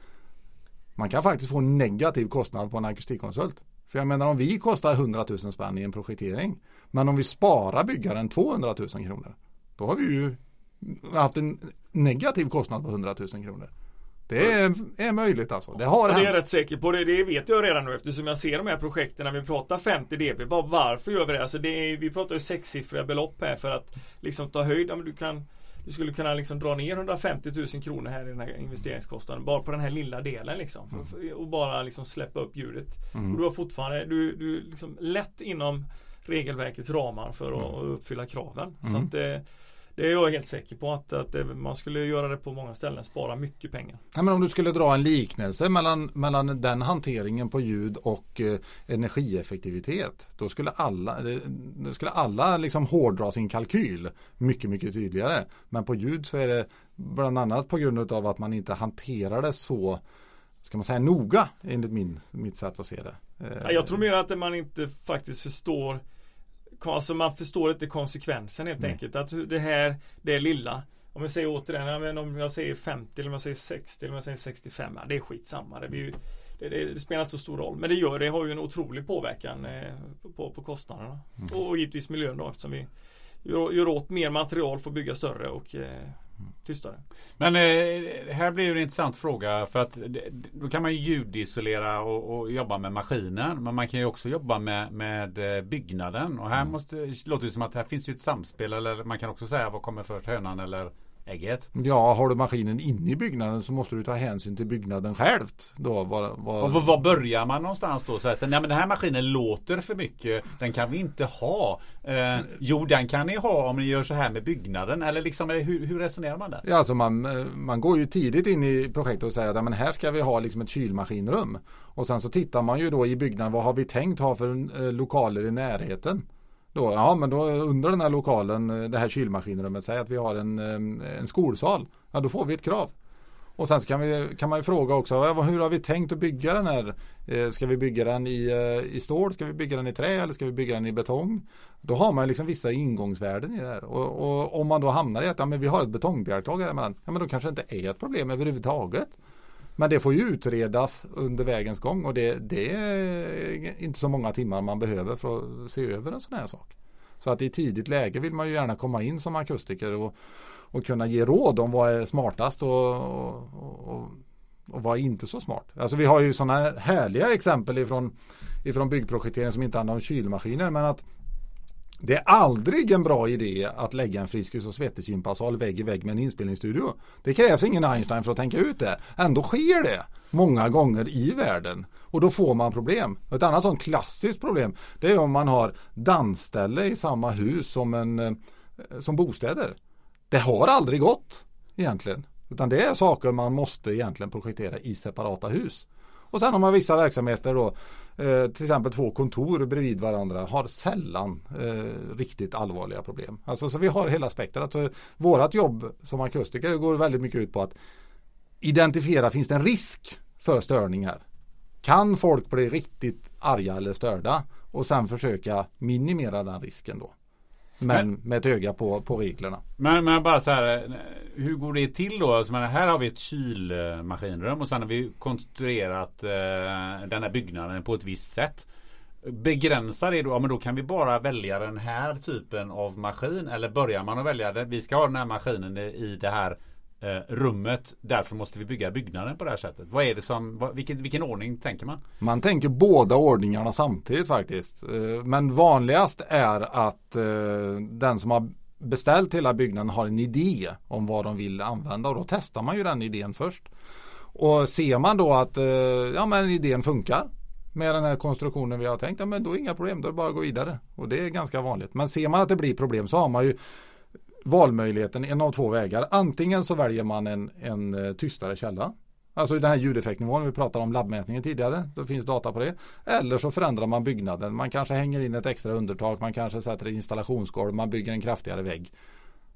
[SPEAKER 3] man kan faktiskt få negativ kostnad på en akustikkonsult. För jag menar om vi kostar 100 000 spänn i en projektering. Men om vi sparar byggaren 200 000 kronor. Då har vi ju haft en negativ kostnad på 100 000 kronor. Det är, är möjligt alltså. Det har
[SPEAKER 2] ja,
[SPEAKER 3] hänt.
[SPEAKER 2] Det är jag rätt säker på. Det, det vet jag redan nu eftersom jag ser de här projekten när vi pratar 50 dB. Bara varför gör vi det? Alltså det är, vi pratar ju sexsiffriga belopp här för att liksom ta höjd. Du kan vi skulle kunna liksom dra ner 150 000 kronor här i den här investeringskostnaden. Bara på den här lilla delen liksom. Mm. Och bara liksom släppa upp ljudet. Mm. Och du har fortfarande, du, du liksom lätt inom regelverkets ramar för att mm. uppfylla kraven. Så att, eh, det är jag helt säker på att, att man skulle göra det på många ställen, spara mycket pengar.
[SPEAKER 3] Ja, men om du skulle dra en liknelse mellan, mellan den hanteringen på ljud och eh, energieffektivitet. Då skulle alla, då skulle alla liksom hårdra sin kalkyl mycket, mycket tydligare. Men på ljud så är det bland annat på grund av att man inte hanterar det så ska man säga noga enligt min, mitt sätt att se det.
[SPEAKER 2] Jag tror mer att man inte faktiskt förstår Alltså man förstår inte konsekvensen helt Nej. enkelt. Att det här, det är lilla. Om jag säger återigen, om jag säger 50 eller om jag säger 60 eller om jag säger 65. Ja, det är skitsamma. Det, blir, det, det, det, spelar inte så stor roll. Men det gör det har ju en otrolig påverkan eh, på, på kostnaderna. Mm. Och, och givetvis miljön då eftersom vi gör, gör åt mer material för att bygga större och eh, tystare.
[SPEAKER 1] Men eh, här blir det en intressant fråga för att då kan man ju ljudisolera och, och, jobba med maskinen. Men man kan ju också jobba med, med eh, byggnaden. Och här mm. måste, låter det som att här finns ju ett samspel eller man kan också säga vad kommer först hönan eller ägget.
[SPEAKER 3] Ja, har du maskinen inne i byggnaden så måste du ta hänsyn till byggnaden självt. Då, var,
[SPEAKER 1] var... Och var börjar man någonstans då? Så här, sen, ja, men den här maskinen låter för mycket. Den kan vi inte ha. Eh, jo, den kan ni ha om ni gör så här med byggnaden. Eller liksom, hur, hur resonerar man där?
[SPEAKER 3] Ja, alltså man, eh, man går ju tidigt in i projektet och säger att ja, men här ska vi ha liksom ett kylmaskinrum. Och sen så tittar man ju då i byggnaden. Vad har vi tänkt ha för eh, lokaler i närheten? Då, ja men då under den här lokalen, eh, det här kylmaskinrummet, säg att vi har en, eh, en skolsal. Ja då får vi ett krav. Och sen kan, vi, kan man ju fråga också, hur har vi tänkt att bygga den här? Eh, ska vi bygga den i, i stål? Ska vi bygga den i trä? Eller ska vi bygga den i betong? Då har man liksom vissa ingångsvärden i det här. Och, och om man då hamnar i att ja, men vi har ett betongbjälklag här emellan, ja men då kanske det inte är ett problem överhuvudtaget. Men det får ju utredas under vägens gång och det, det, är inte så många timmar man behöver för att se över en sån här sak. Så att i tidigt läge vill man ju gärna komma in som akustiker och, och kunna ge råd om vad är smartast och, och, och, och vad är inte så smart. Alltså vi har ju sådana härliga exempel ifrån, ifrån byggprojektering som inte handlar om kylmaskiner men att det är aldrig en bra idé att lägga en Friskis och Svettekimpasal vägg i vägg med en inspelningsstudio. Det krävs ingen Einstein för att tänka ut det. Ändå sker det många gånger i världen. Och då får man problem. Ett annat sånt klassiskt problem det är om man har dansställe i samma hus som, en, eh, som bostäder. Det har aldrig gått egentligen. Utan det är saker man måste egentligen projektera i separata hus. Och sen har man vissa verksamheter då Eh, till exempel två kontor bredvid varandra har sällan eh, riktigt allvarliga problem. Alltså så vi har hela spektrat. Alltså, vårat jobb som akustiker går väldigt mycket ut på att identifiera, finns det en risk för störningar? Kan folk bli riktigt arga eller störda? Och sen försöka minimera den risken då. Men, men med ett öga på, på reglerna.
[SPEAKER 1] Men, men bara så här, hur går det till då? Alltså, här har vi ett kylmaskinrum och sen har vi konstruerat eh, den här byggnaden på ett visst sätt. Begränsar det då? Ja men då kan vi bara välja den här typen av maskin. Eller börjar man att välja det? Vi ska ha den här maskinen i det här Eh, rummet. Därför måste vi bygga byggnaden på det här sättet. Vad är det som, vad, vilken, vilken ordning tänker man?
[SPEAKER 3] Man tänker båda ordningarna samtidigt faktiskt. Eh, men vanligast är att eh, den som har beställt hela byggnaden har en idé om vad de vill använda och då testar man ju den idén först. Och ser man då att eh, ja, men idén funkar med den här konstruktionen vi har tänkt, ja men då är det inga problem, då är det bara att gå vidare. Och det är ganska vanligt. Men ser man att det blir problem så har man ju valmöjligheten, en av två vägar. Antingen så väljer man en, en eh, tystare källa. Alltså den här ljudeffektnivån vi pratade om labbmätningen tidigare. Då finns data på det. Eller så förändrar man byggnaden. Man kanske hänger in ett extra undertak. Man kanske sätter ett installationsgolv. Man bygger en kraftigare vägg.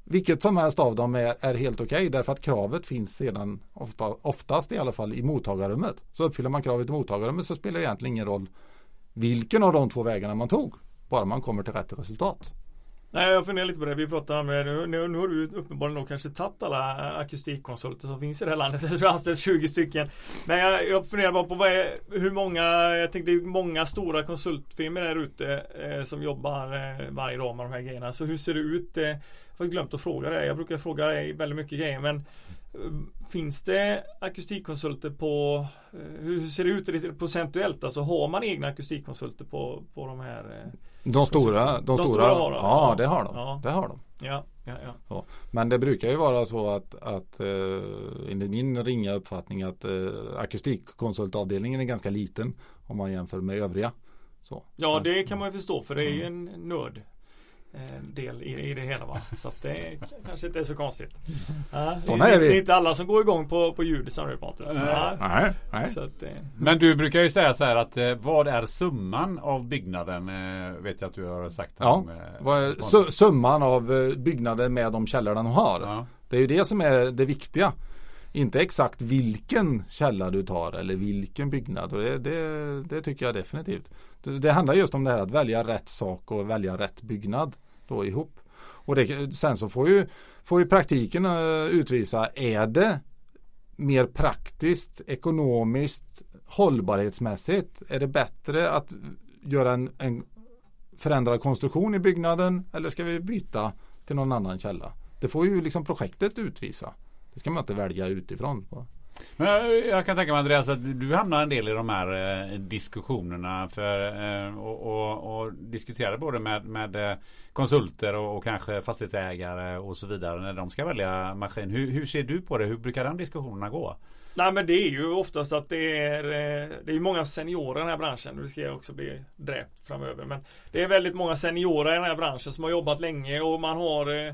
[SPEAKER 3] Vilket som helst av dem är, är helt okej okay, därför att kravet finns sedan ofta, oftast i alla fall i mottagarrummet. Så uppfyller man kravet i mottagarrummet så spelar det egentligen ingen roll vilken av de två vägarna man tog. Bara man kommer till rätt resultat.
[SPEAKER 2] Nej jag funderar lite på det. Vi pratar med, eh, nu, nu, har du uppenbarligen nog kanske tagit alla eh, akustikkonsulter som finns i det här landet. Du har anställt 20 stycken. Men jag, jag funderar bara på vad är, hur många, jag tänkte det är många stora konsultfirmor där ute eh, som jobbar eh, varje dag med de här grejerna. Så hur ser det ut? Eh, jag har glömt att fråga det. Jag brukar fråga dig väldigt mycket grejer men eh, Finns det akustikkonsulter på eh, Hur ser det ut procentuellt? Alltså har man egna akustikkonsulter på, på de här
[SPEAKER 3] de stora, de, de stora, stora har de. Ja, det har de. Ja. Det har de.
[SPEAKER 2] Ja. Ja, ja.
[SPEAKER 3] Så. Men det brukar ju vara så att, att eh, enligt min ringa uppfattning att eh, akustikkonsultavdelningen är ganska liten om man jämför med övriga. Så.
[SPEAKER 2] ja, det kan man ju förstå för det är ju en nörd del i, i det hela va. Så att det kanske inte är så konstigt. Ja,
[SPEAKER 3] Såna
[SPEAKER 2] det,
[SPEAKER 3] är vi.
[SPEAKER 2] det är inte alla som går igång på, på ljud som du Pontus.
[SPEAKER 3] Nej, nej.
[SPEAKER 2] så att, eh,
[SPEAKER 1] Men du brukar ju säga så här att eh, vad är summan av byggnaden? Eh, vet jag att du har sagt.
[SPEAKER 3] Ja,
[SPEAKER 1] om, eh,
[SPEAKER 3] vad su- summan av eh, byggnaden med de källor den har.
[SPEAKER 1] Ja.
[SPEAKER 3] Det är ju det som är det viktiga. Inte exakt vilken källa du tar eller vilken byggnad. Och det, det, det tycker jag definitivt. Det, handlar just om det här att välja rätt sak och välja rätt byggnad då ihop. Och det, sen så får ju, får ju praktiken eh, utvisa, är det mer praktiskt, ekonomiskt, hållbarhetsmässigt? Är det bättre att göra en, en förändrad konstruktion i byggnaden eller ska vi byta till någon annan källa? Det får ju liksom projektet utvisa. Det ska man inte välja utifrån.
[SPEAKER 1] Men jag, jag kan tänka mig Andreas att du hamnar en del i de här eh, diskussionerna för, eh, och, och, och diskuterar både med, med eh, konsulter och, och kanske fastighetsägare och så vidare när de ska välja maskin. Hur, hur ser du på det? Hur brukar den diskussionerna gå?
[SPEAKER 2] Nej men det är ju oftast att det är eh, Det är många seniorer i den här branschen. Det ska jag också bli dräpt framöver. Men det är väldigt många seniorer i den här branschen som har jobbat länge och man har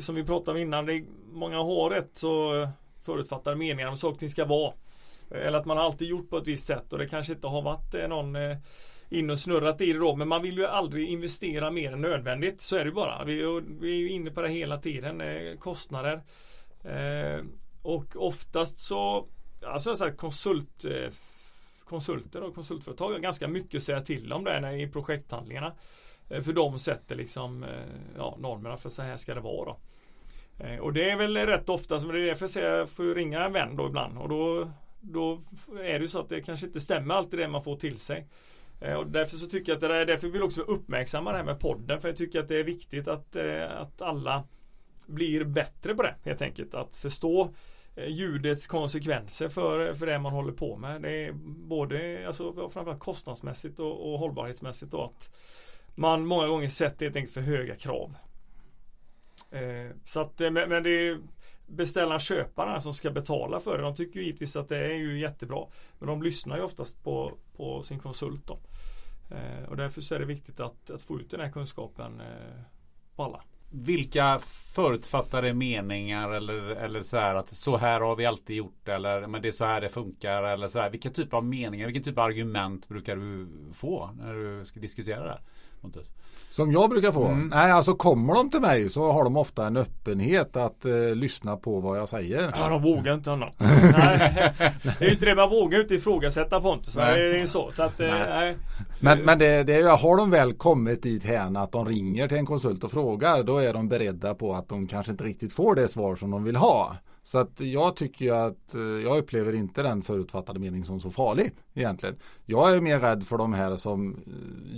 [SPEAKER 2] Som vi pratade om innan. Det är, många har rätt så förutfattade meningar om saker och ting ska vara. Eller att man alltid gjort på ett visst sätt och det kanske inte har varit eh, någon eh, in och snurrat i det då. Men man vill ju aldrig investera mer än nödvändigt. Så är det bara. Vi, är ju inne på det hela tiden. Eh, kostnader. Och oftast så Alltså så här konsult Konsulter och konsultföretag har ganska mycket att säga till om det i projekthandlingarna. För de sätter liksom ja, normerna för så här ska det vara. Då. Eh, och det är väl rätt ofta, som det är därför jag säger, jag får ringa en vän då ibland och då Då är det ju så att det kanske inte stämmer alltid det man får till sig. Eh, och därför så tycker jag att det är därför vill också uppmärksamma det här med podden för jag tycker att det är viktigt att, eh, att alla blir bättre på det helt enkelt. Att förstå ljudets konsekvenser för, för det man håller på med. Det är både alltså, framförallt kostnadsmässigt och, och hållbarhetsmässigt. Och att man många gånger sätter helt enkelt för höga krav. Eh, så att, eh, men, men det är beställaren köparna som ska betala för det. De tycker ju givetvis att det är ju jättebra. Men de lyssnar ju oftast på, på sin konsult. Då. Eh, och därför så är det viktigt att, att få ut den här kunskapen eh, på alla.
[SPEAKER 1] Vilka förutfattade meningar eller, eller så här att så här har vi alltid gjort eller men det är så här det funkar eller så här. Vilka typer av meningar, vilken typ av argument brukar du få när du ska diskutera det här? Pontus?
[SPEAKER 3] Som jag brukar få?
[SPEAKER 1] Mm.
[SPEAKER 3] Nej, alltså kommer de till mig så har de ofta en öppenhet att eh, lyssna på vad jag säger.
[SPEAKER 2] Ja, de vågar inte annat. nej, det är ju inte det, man vågar inte ifrågasätta Pontus.
[SPEAKER 1] Nej.
[SPEAKER 2] Det är ju så. så att, eh,
[SPEAKER 3] Nej.
[SPEAKER 2] nej.
[SPEAKER 3] Men, men det, det är, har de väl kommit dit hän att de ringer till en konsult och frågar då är de beredda på att de kanske inte riktigt får det svar som de vill ha. Så att jag tycker ju att eh, jag upplever inte den förutfattade mening som så farlig egentligen. Jag är mer rädd för de här som eh,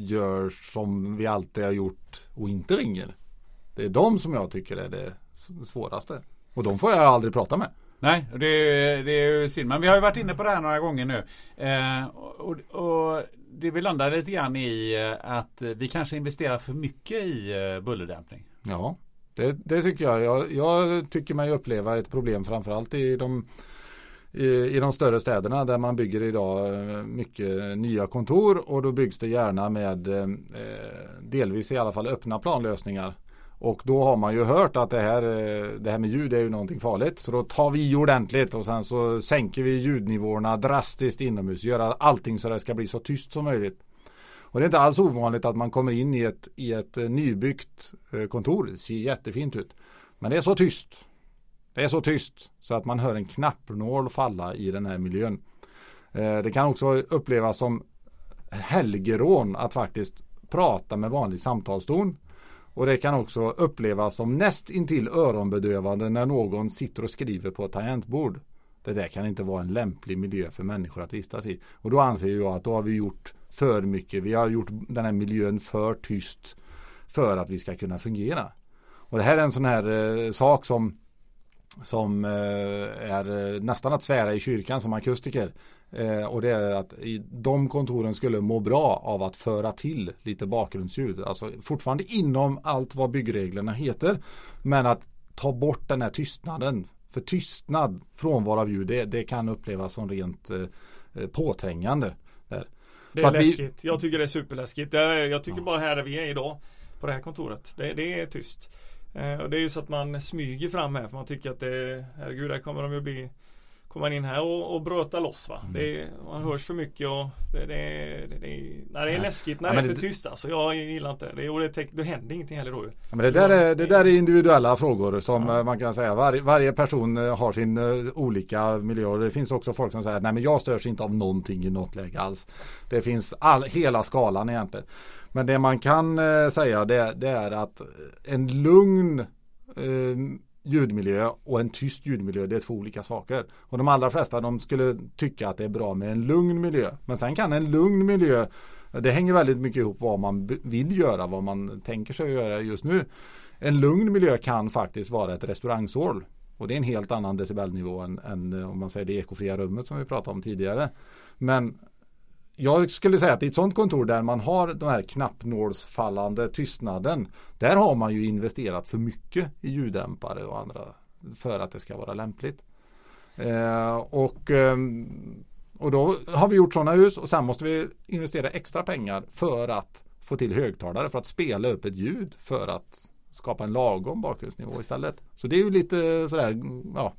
[SPEAKER 3] gör som vi alltid har gjort och inte ringer. Det är de som jag tycker är det svåraste. Och de får jag aldrig prata med.
[SPEAKER 1] Nej, det, är- det är ju synd. Men vi har ju varit inne på det här några gånger nu. Eh, och, och det vi landar lite grann i eh, att vi kanske investerar för mycket i bullerdämpning.
[SPEAKER 3] Ja, det, det tycker jag. jag. Jag tycker mig uppleva ett problem framförallt i de i, i de större städerna där man bygger idag eh, mycket nya kontor och då byggs det gärna med eh, delvis i alla fall öppna planlösningar. Och då har man ju hört att det här, eh, det här med ljud är ju någonting farligt. Så då tar vi i ordentligt och sen så sänker vi ljudnivåerna drastiskt inomhus. Göra allting så det ska bli så tyst som möjligt. Och det är inte alls ovanligt att man kommer in i ett, i ett eh, nybyggt eh, kontor. Det ser jättefint ut. Men det är så tyst. Det är så tyst så att man hör en knappnål falla i den här miljön. Eh, det kan också upplevas som helgerån att faktiskt prata med vanlig samtalston. Och det kan också upplevas som näst intill öronbedövande när någon sitter och skriver på ett tangentbord. Det där kan inte vara en lämplig miljö för människor att vistas i. Och då anser jag att då har vi gjort för mycket. Vi har gjort den här miljön för tyst för att vi ska kunna fungera. Och det här är en sån här eh, sak som som eh, är eh, nästan att svära i kyrkan som akustiker. Eh, och det är att i, de kontoren skulle må bra av att föra till lite bakgrundsljud. Alltså fortfarande inom allt vad byggreglerna heter. Men att ta bort den här tystnaden. För tystnad, frånvaro av ljud, det, det kan upplevas som rent eh, eh påträngande.
[SPEAKER 2] Det är läskigt. Vi... Jag tycker det är superläskigt. Jag tycker bara här vi är idag på det här kontoret. Det, det är tyst. Eh, och det är ju så att man smyger fram här för man tycker att det, herregud, här kommer de ju bli Kommer man in här och, och bröta loss va. Mm. Det, man hörs för mycket och det, det, det, det, nej, det är läskigt när ja, det är för tyst alltså. Jag gillar inte det. Och det, det händer ingenting heller då
[SPEAKER 3] ja, men det, där är, det där är individuella frågor som ja. man kan säga. Var, varje person eh, har sin uh, olika miljö. Det finns också folk som säger att nej men jag störs inte av någonting i något läge alls. Det finns all, hela skalan egentligen. Men det man kan uh, säga det, det, är att en lugn uh, ljudmiljö och en tyst ljudmiljö det är två olika saker. Och de allra flesta de skulle tycka att det är bra med en lugn miljö. Men sen kan en lugn miljö det hänger väldigt mycket ihop vad man vill göra, vad man tänker sig göra just nu. En lugn miljö kan faktiskt vara ett restaurangsål. Och det är en helt annan decibelnivå än, än om man säger det ekofria rummet som vi pratade om tidigare. Men jag skulle säga att i ett sådant kontor där man har den här knappnålsfallande tystnaden. Där har man ju investerat för mycket i ljuddämpare och andra för att det ska vara lämpligt. Eh, och, eh, och då har vi gjort sådana hus och sen måste vi investera extra pengar för att få till högtalare för att spela upp ett ljud för att skapa en lagom bakgrundsnivå istället. Så det är ju lite sådär, ja,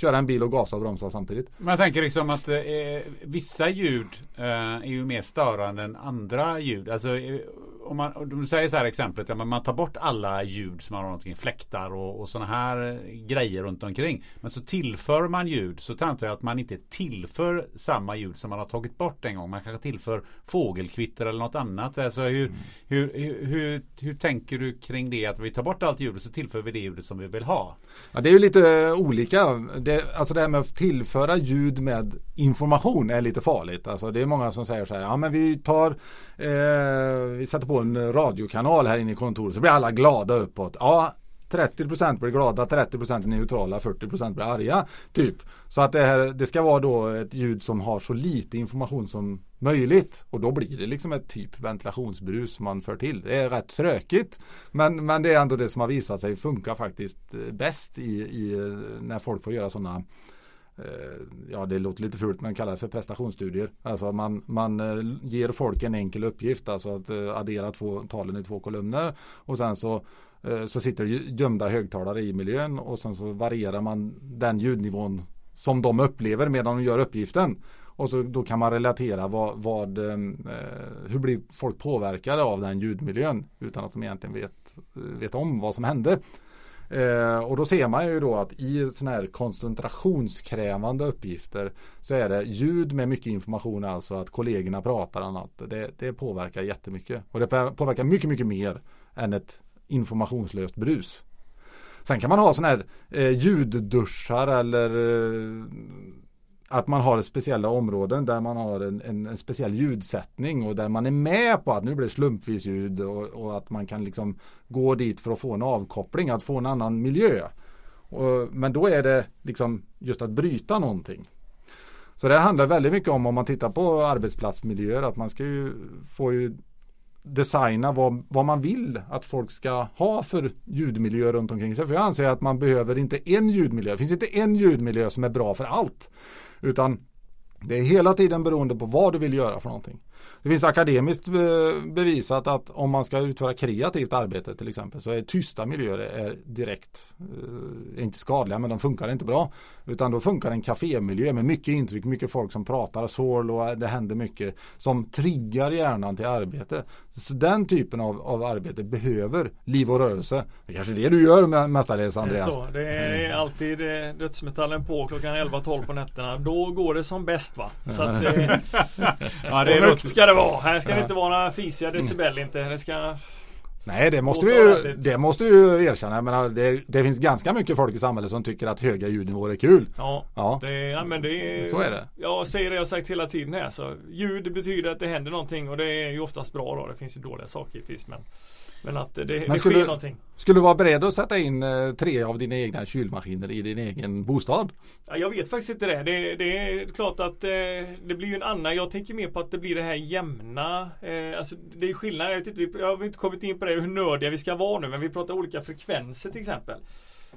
[SPEAKER 3] köra en bil och gasa och bromsa samtidigt.
[SPEAKER 1] Men jag tänker liksom att eh, eh vissa ljud eh, är ju mer störande än andra ljud. Alltså eh, om man, du säger så här exemplet, ja, man tar bort alla ljud som har någonting, fläktar och, och sådana här grejer runt omkring. Men så tillför man ljud så antar jag att man inte tillför samma ljud som man har tagit bort en gång. Man kanske tillför fågelkvitter eller något annat. Alltså hur, mm. hur, hur, hur, hur, tänker du kring det? Att vi tar bort allt ljud och så tillför vi det ljudet som vi vill ha.
[SPEAKER 3] Ja, det är ju lite olika. Det, alltså det här med att tillföra ljud med information är lite farligt. Alltså det är många som säger så här, ja men vi tar, eh, vi sätter på en eh, radiokanal här inne i kontoret så blir alla glada uppåt. Ja, 30% blir glada, 30% är neutrala, 40% blir arga. Typ. Så att det, här, det ska vara då ett ljud som har så lite information som möjligt. Och då blir det liksom ett typ ventilationsbrus man för till. Det är rätt trökigt. Men, men det är ändå det som har visat sig funka faktiskt eh, bäst i, i eh, när folk får göra sådana Eh, ja det låter lite fult men kallar det för prestationsstudier. Alltså man, man eh, ger folk en enkel uppgift, alltså att eh, addera två talen i två kolumner och sen så så sitter det gömda högtalare i miljön och sen så varierar man den ljudnivån som de upplever medan de gör uppgiften. Och så då kan man relatera vad, vad hur blir folk påverkade av den ljudmiljön utan att de egentligen vet, vet om vad som hände. Eh, och då ser man ju då att i sådana här koncentrationskrävande uppgifter så är det ljud med mycket information, alltså att kollegorna pratar annat. Det, det påverkar jättemycket. Och det påverkar mycket, mycket mer än ett informationslöst brus. Sen kan man ha sådana här eh, ljudduschar eller eh, att man har speciella områden där man har en, en, en, speciell ljudsättning och där man är med på att nu blir det slumpvis ljud och, och, att man kan liksom gå dit för att få en avkoppling, att få en annan miljö. Och, men då är det liksom just att bryta någonting. Så det handlar väldigt mycket om om man tittar på arbetsplatsmiljöer att man ska ju få ju designa vad, vad man vill att folk ska ha för ljudmiljö runt omkring sig. För jag anser att man behöver inte en ljudmiljö. Det finns inte en ljudmiljö som är bra för allt. Utan det är hela tiden beroende på vad du vill göra för någonting. Det finns akademiskt bevisat att om man ska utföra kreativt arbete till exempel så är tysta miljöer är direkt, eh, inte skadliga men de funkar inte bra. Utan då funkar en kafémiljö med mycket intryck, mycket folk som pratar, sorl och det händer mycket som triggar hjärnan till arbete. Så den typen av, av arbete behöver liv och rörelse. Det är kanske är det du gör mestadels Andreas.
[SPEAKER 2] Det är, så. Det är mm. alltid eh, dödsmetallen på klockan 11-12 på nätterna. Då går det som bäst va. Så att, eh, ja, det är ska det vara. Här ska det inte vara några fisiga decibel inte. Det ska
[SPEAKER 3] Nej det måste vi ju, det måste vi ju erkänna. Jag menar, det, det, finns ganska mycket folk i samhället som tycker att höga ljudnivåer är kul.
[SPEAKER 2] Ja, ja. Det, ja men det
[SPEAKER 3] är, Så är det.
[SPEAKER 2] Jag säger det jag sagt hela tiden här. Så ljud betyder att det händer någonting och det är ju oftast bra då. Det finns ju dåliga saker givetvis men Men att det, det
[SPEAKER 3] Men skulle-
[SPEAKER 2] sker någonting.
[SPEAKER 3] Skulle du vara beredd att sätta in eh, tre av dina egna kylmaskiner i din egen bostad?
[SPEAKER 2] Ja, jag vet faktiskt inte det. Det, det är klart att eh, det blir ju en annan. Jag tänker mer på att det blir det här jämna. Eh, alltså det är skillnad. Jag, vet inte, jag har inte kommit in på det hur nördiga vi ska vara nu. Men vi pratar olika frekvenser till exempel.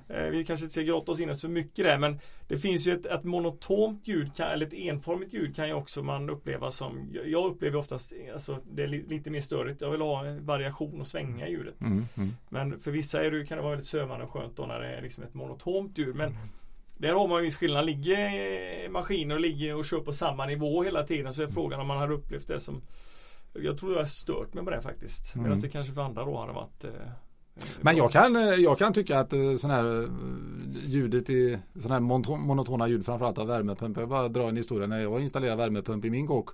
[SPEAKER 2] Eh, vi kanske inte ska grotta oss in oss för mycket där. Men det finns ju ett, ett monotont ljud. Kan, eller ett enformigt ljud kan ju också man uppleva som. jag- upplever oftast alltså, det är li, lite mer störigt. Jag vill ha en variation och svänga i ljudet.
[SPEAKER 3] Mm, mm.
[SPEAKER 2] Men för vissa är det, kan det vara väldigt sövande och skönt då när det är liksom ett monotont ljud. Men där har man ju viss skillnad. Ligger maskiner och ligger och kör på samma nivå hela tiden så är frågan om man har upplevt det som Jag tror jag har stört mig på det faktiskt.
[SPEAKER 3] Mm.
[SPEAKER 2] Medan det kanske för andra då hade varit eh,
[SPEAKER 3] Eh,
[SPEAKER 2] Men
[SPEAKER 3] jag kan, eh, jag kan tycka att eh, sån här ljudet i sån här monotona ljud framförallt av värmepump. Jag bara drar en historia när jag installerade värmepump i min kåk.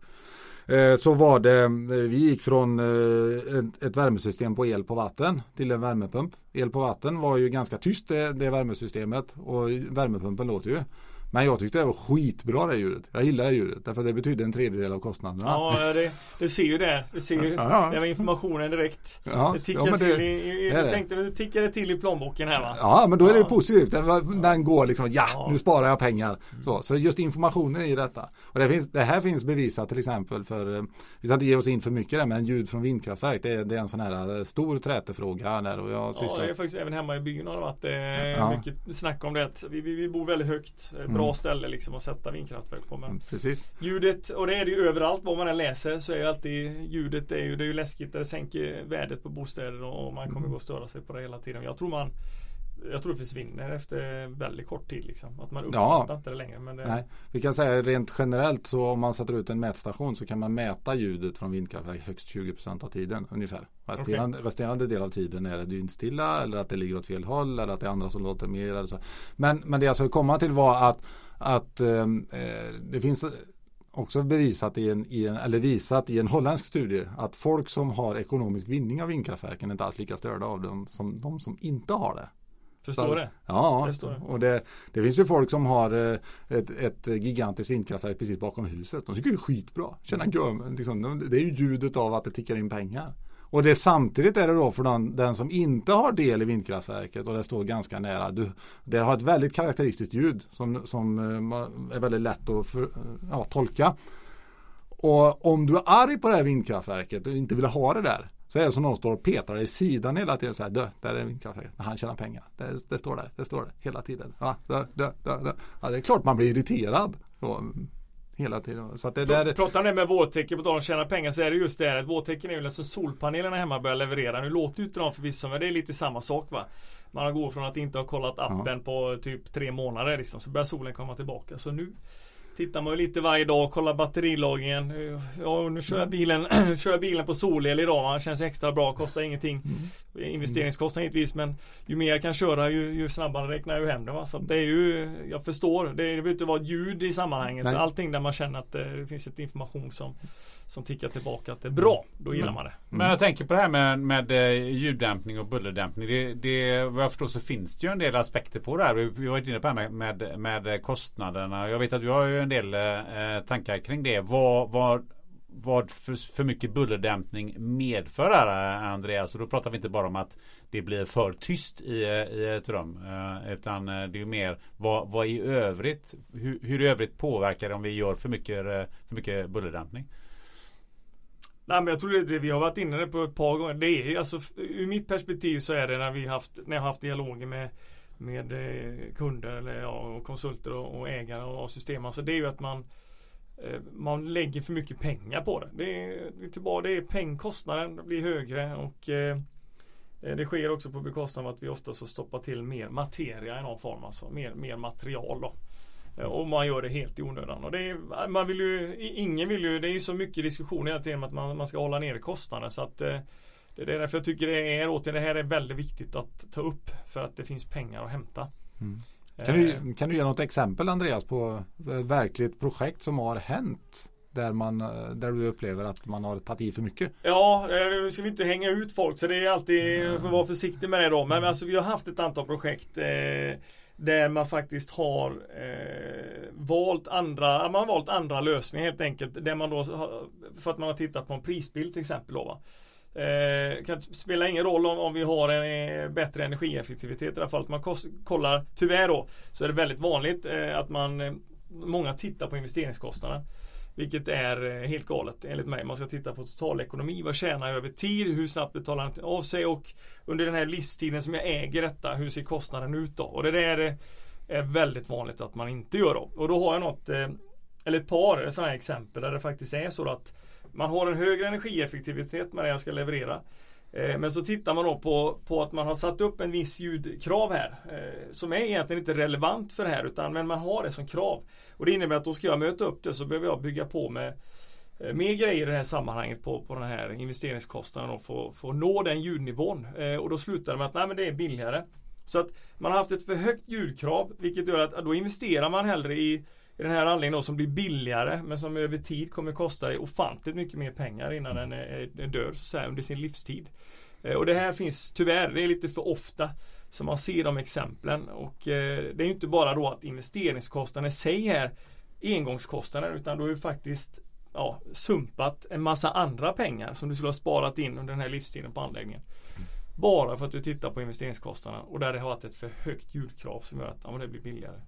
[SPEAKER 3] Så var det, vi gick från ett, ett värmesystem på el på vatten till en värmepump. El på vatten var ju ganska tyst det, det värmesystemet och värmepumpen låter ju. Men jag tyckte det var skitbra det ljudet. Jag gillar det ljudet därför att det betyder en tredjedel av kostnaderna.
[SPEAKER 2] Ja, det, du ser ju det. Du ser ju
[SPEAKER 3] Ja, ja.
[SPEAKER 2] var informationen direkt.
[SPEAKER 3] Ja,
[SPEAKER 2] det tickar
[SPEAKER 3] ja, det-
[SPEAKER 2] till i,
[SPEAKER 3] det
[SPEAKER 2] tänkte det till i plånboken här va?
[SPEAKER 3] Ja men då är det positivt. Den, den går liksom, ja.
[SPEAKER 2] Mm.
[SPEAKER 3] nu sparar jag pengar. Så, så just informationen i detta. Och det, finns, det här finns bevisat till exempel för, eh, vi ska inte ge oss in för mycket där, men ljud från vindkraftverk det är, det är en sån här eh, stor trätefråga där och jag
[SPEAKER 2] Ja, det är faktiskt även hemma i byn har det varit eh, mycket snack om det. Vi, vi, vi bor väldigt högt. eh, Bra
[SPEAKER 3] Mm.
[SPEAKER 2] ställe liksom att sätta vindkraftverk på. Men
[SPEAKER 3] Mm, Precis.
[SPEAKER 2] ljudet, och det är det ju överallt vad man än läser så är ju alltid ljudet, det är ju, det är ju läskigt. Det sänker värdet på bostäder och och man kommer
[SPEAKER 3] Mm.
[SPEAKER 2] gå och störa sig på det hela tiden. Jag tror man jag tror det försvinner efter väldigt kort tid liksom. Att man
[SPEAKER 3] Ja.
[SPEAKER 2] uppfattar inte det längre. Men det,
[SPEAKER 3] Nej, vi kan säga rent generellt så om man sätter ut en mätstation så kan man mäta ljudet från vindkraftverk högst 20% av tiden ungefär. Resterande, resterande del av tiden är det vindstilla eller att det ligger åt fel håll eller att det är andra som låter mer. Eller så. Men, men det jag skulle komma till var att, att ehm, eh, det finns också bevisat i en, i en, eller visat i en holländsk studie att folk som har ekonomisk vinning av vindkraftverken är inte alls lika störda av dem som de som inte har det.
[SPEAKER 2] Förstår
[SPEAKER 3] Så-
[SPEAKER 2] det?
[SPEAKER 3] Ja,
[SPEAKER 2] Det står det.
[SPEAKER 3] och det, det finns ju folk som har eh, ett, ett gigantiskt vindkraftverk precis bakom huset. De tycker det är skitbra. Känna göm, liksom, de- det är ju ljudet av att det tickar in pengar. Och det samtidigt är det då för den, den som inte har del i vindkraftverket och det står ganska nära. Du, det har ett väldigt karaktäristiskt ljud som, som eh, är väldigt lätt att för, ja, tolka. Och om du är arg på det här vindkraftverket och inte vill ha det där så är det som någon står och petar i sidan hela tiden så här, dö, där är vindkraftverket, han tjänar pengar. Det, det står där, det står där hela tiden. Ja, dö, dö, dö, ja det är klart man blir irriterad. Så, hela tiden. Så att det där,
[SPEAKER 2] Pratar ni med vårtecken på tal om tjäna pengar så är det just det här att vårtecken är ju alltså solpanelerna hemma börjar leverera. Nu låter ju inte de förvisso men det är lite samma sak va. Man går från att inte ha kollat appen på typ tre månader liksom så börjar solen komma tillbaka. Så nu tittar man ju lite varje dag, kollar batterilagringen. Ja, och nu kör jag bilen, kör jag bilen på solel idag. Man känns extra bra, kostar ingenting. Investeringskostnad givetvis men ju mer jag kan köra ju, ju snabbare räknar jag hem det. Va? Så det är ju, jag förstår. Det, behöver inte vara ljud i sammanhanget.
[SPEAKER 3] Nej.
[SPEAKER 2] Allting där man känner att eh, det finns ett information som, som tickar tillbaka att det är bra. Då gillar
[SPEAKER 3] Mm.
[SPEAKER 2] man det.
[SPEAKER 1] Men jag tänker på det här med, med eh, ljuddämpning och bullerdämpning. Det, det, vad jag förstår så finns det ju en del aspekter på det här. Vi vi var inne på det här med, med, med kostnaderna. Jag vet att du har ju en del eh, tankar kring det. Vad, vad, vad för, för mycket bullerdämpning medför här eh, Andreas? Och då pratar vi inte bara om att det blir för tyst i, eh, i ett rum. Utan det är ju mer vad, vad i övrigt, hur, hur i övrigt påverkar det om vi gör för mycket, för mycket bullerdämpning?
[SPEAKER 2] Nej men jag tror det, det vi har varit inne på ett par gånger. Det är alltså ur mitt perspektiv så är det när vi haft när jag har haft dialoger med med eh, kunder eller ja, och konsulter och, och ägare av system. Alltså det är ju att man eh, man lägger för mycket pengar på det. Det är, det är, det är pengkostnaden blir högre och eh, eh, det sker också på bekostnad av att vi ofta får stoppar till mer materia i någon form. Alltså mer, mer material då. Eh, Och man gör det helt i onödan. Och det är, man vill ju, ingen vill ju, det är ju så mycket diskussion hela tiden om att man, man ska hålla nere kostnader. Så att eh, det är därför jag tycker det är återigen, det här är väldigt viktigt att ta upp. För att det finns pengar att hämta.
[SPEAKER 3] Mm.
[SPEAKER 2] Eh,
[SPEAKER 3] Kan du, kan du ge något exempel Andreas på ett verkligt projekt som har hänt? Där, man, där du upplever att man har tagit i för mycket?
[SPEAKER 2] Ja, nu ska vi inte hänga ut folk så det är alltid,
[SPEAKER 3] Mm.
[SPEAKER 2] får vara försiktig med det då. Men alltså vi har haft ett antal projekt eh, där man faktiskt har eh, valt andra, man har valt andra lösningar helt enkelt. Där man då, har- för att man har tittat på en prisbild till exempel då va. Eh, kan spela ingen roll om, om vi har en eh, bättre energieffektivitet i alla fall. Man kollar, tyvärr då, så är det väldigt vanligt eh, att man eh, Många tittar på investeringskostnaderna. Vilket är eh, helt galet enligt mig. Man ska titta på totalekonomi. Vad tjänar jag över tid? Hur snabbt betalar jag av sig? Och under den här livstiden som jag äger detta, hur ser kostnaden ut då? Och det där eh, är väldigt vanligt att man inte gör då. Och då har jag något, eh, eller ett par sådana här exempel där det faktiskt är så att man har en högre energieffektivitet med det jag ska leverera. Eh, men så tittar man då på, på att man har satt upp en viss ljudkrav här eh, som är egentligen inte relevant för det här utan men man har det som krav. Och det innebär att då ska jag möta upp det så behöver jag bygga på med eh, mer grejer i det här sammanhanget på, på den här investeringskostnaden och få, få nå den ljudnivån. och då slutar det med att nej men det är billigare. Så att man har haft ett för högt ljudkrav vilket gör att då investerar man hellre i i den här anläggningen då, som blir billigare men som över tid kommer kosta dig ofantligt mycket mer pengar innan den är, är död så säga, under sin livstid. Eh, och det här finns tyvärr, det är lite för ofta som man ser de exemplen och eh, det är inte bara då att investeringskostnaden i sig är engångskostnaden utan då är det faktiskt ja, sumpat en massa andra pengar som du skulle ha sparat in under den här livstiden på anläggningen. Bara för att du tittar på investeringskostnaderna och där det har varit ett för högt ljudkrav som gör att ja, det blir billigare.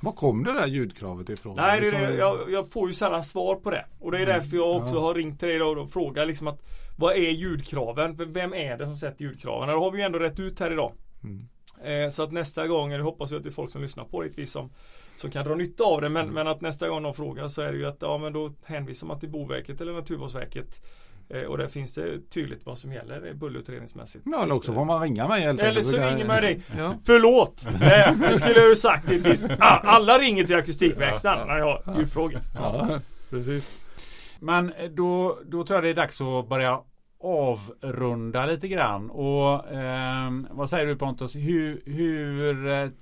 [SPEAKER 3] Var kom det där ljudkravet ifrån?
[SPEAKER 2] Nej, det är det, jag, jag, får ju sällan svar på det. Och det är mm. därför jag också ja. har ringt till dig och, frågat liksom att Vad är ljudkraven? Vem är det som sätter ljudkraven? Det har vi ju ändå rätt ut här idag. Mm. Eh, så att nästa gång, jag hoppas jag att det är folk som lyssnar på det som, som kan dra nytta av det. Men, mm. men att nästa gång de frågar så är det ju att ja men då hänvisar man till Boverket eller Naturvårdsverket. Eh, och där finns det tydligt vad som gäller bullerutredningsmässigt.
[SPEAKER 3] Ja, eller också får man ringa mig helt
[SPEAKER 2] Eller så ringer man dig. Ja. Förlåt! Eh, det skulle jag ju sagt. Ah, alla ringer till akustikverkstaden när jag har ljudfrågor. Ja. ja,
[SPEAKER 3] precis.
[SPEAKER 1] Men eh, då, då tror jag det är dags att börja avrunda lite grann. Och eh, vad säger du Pontus? Hur, hur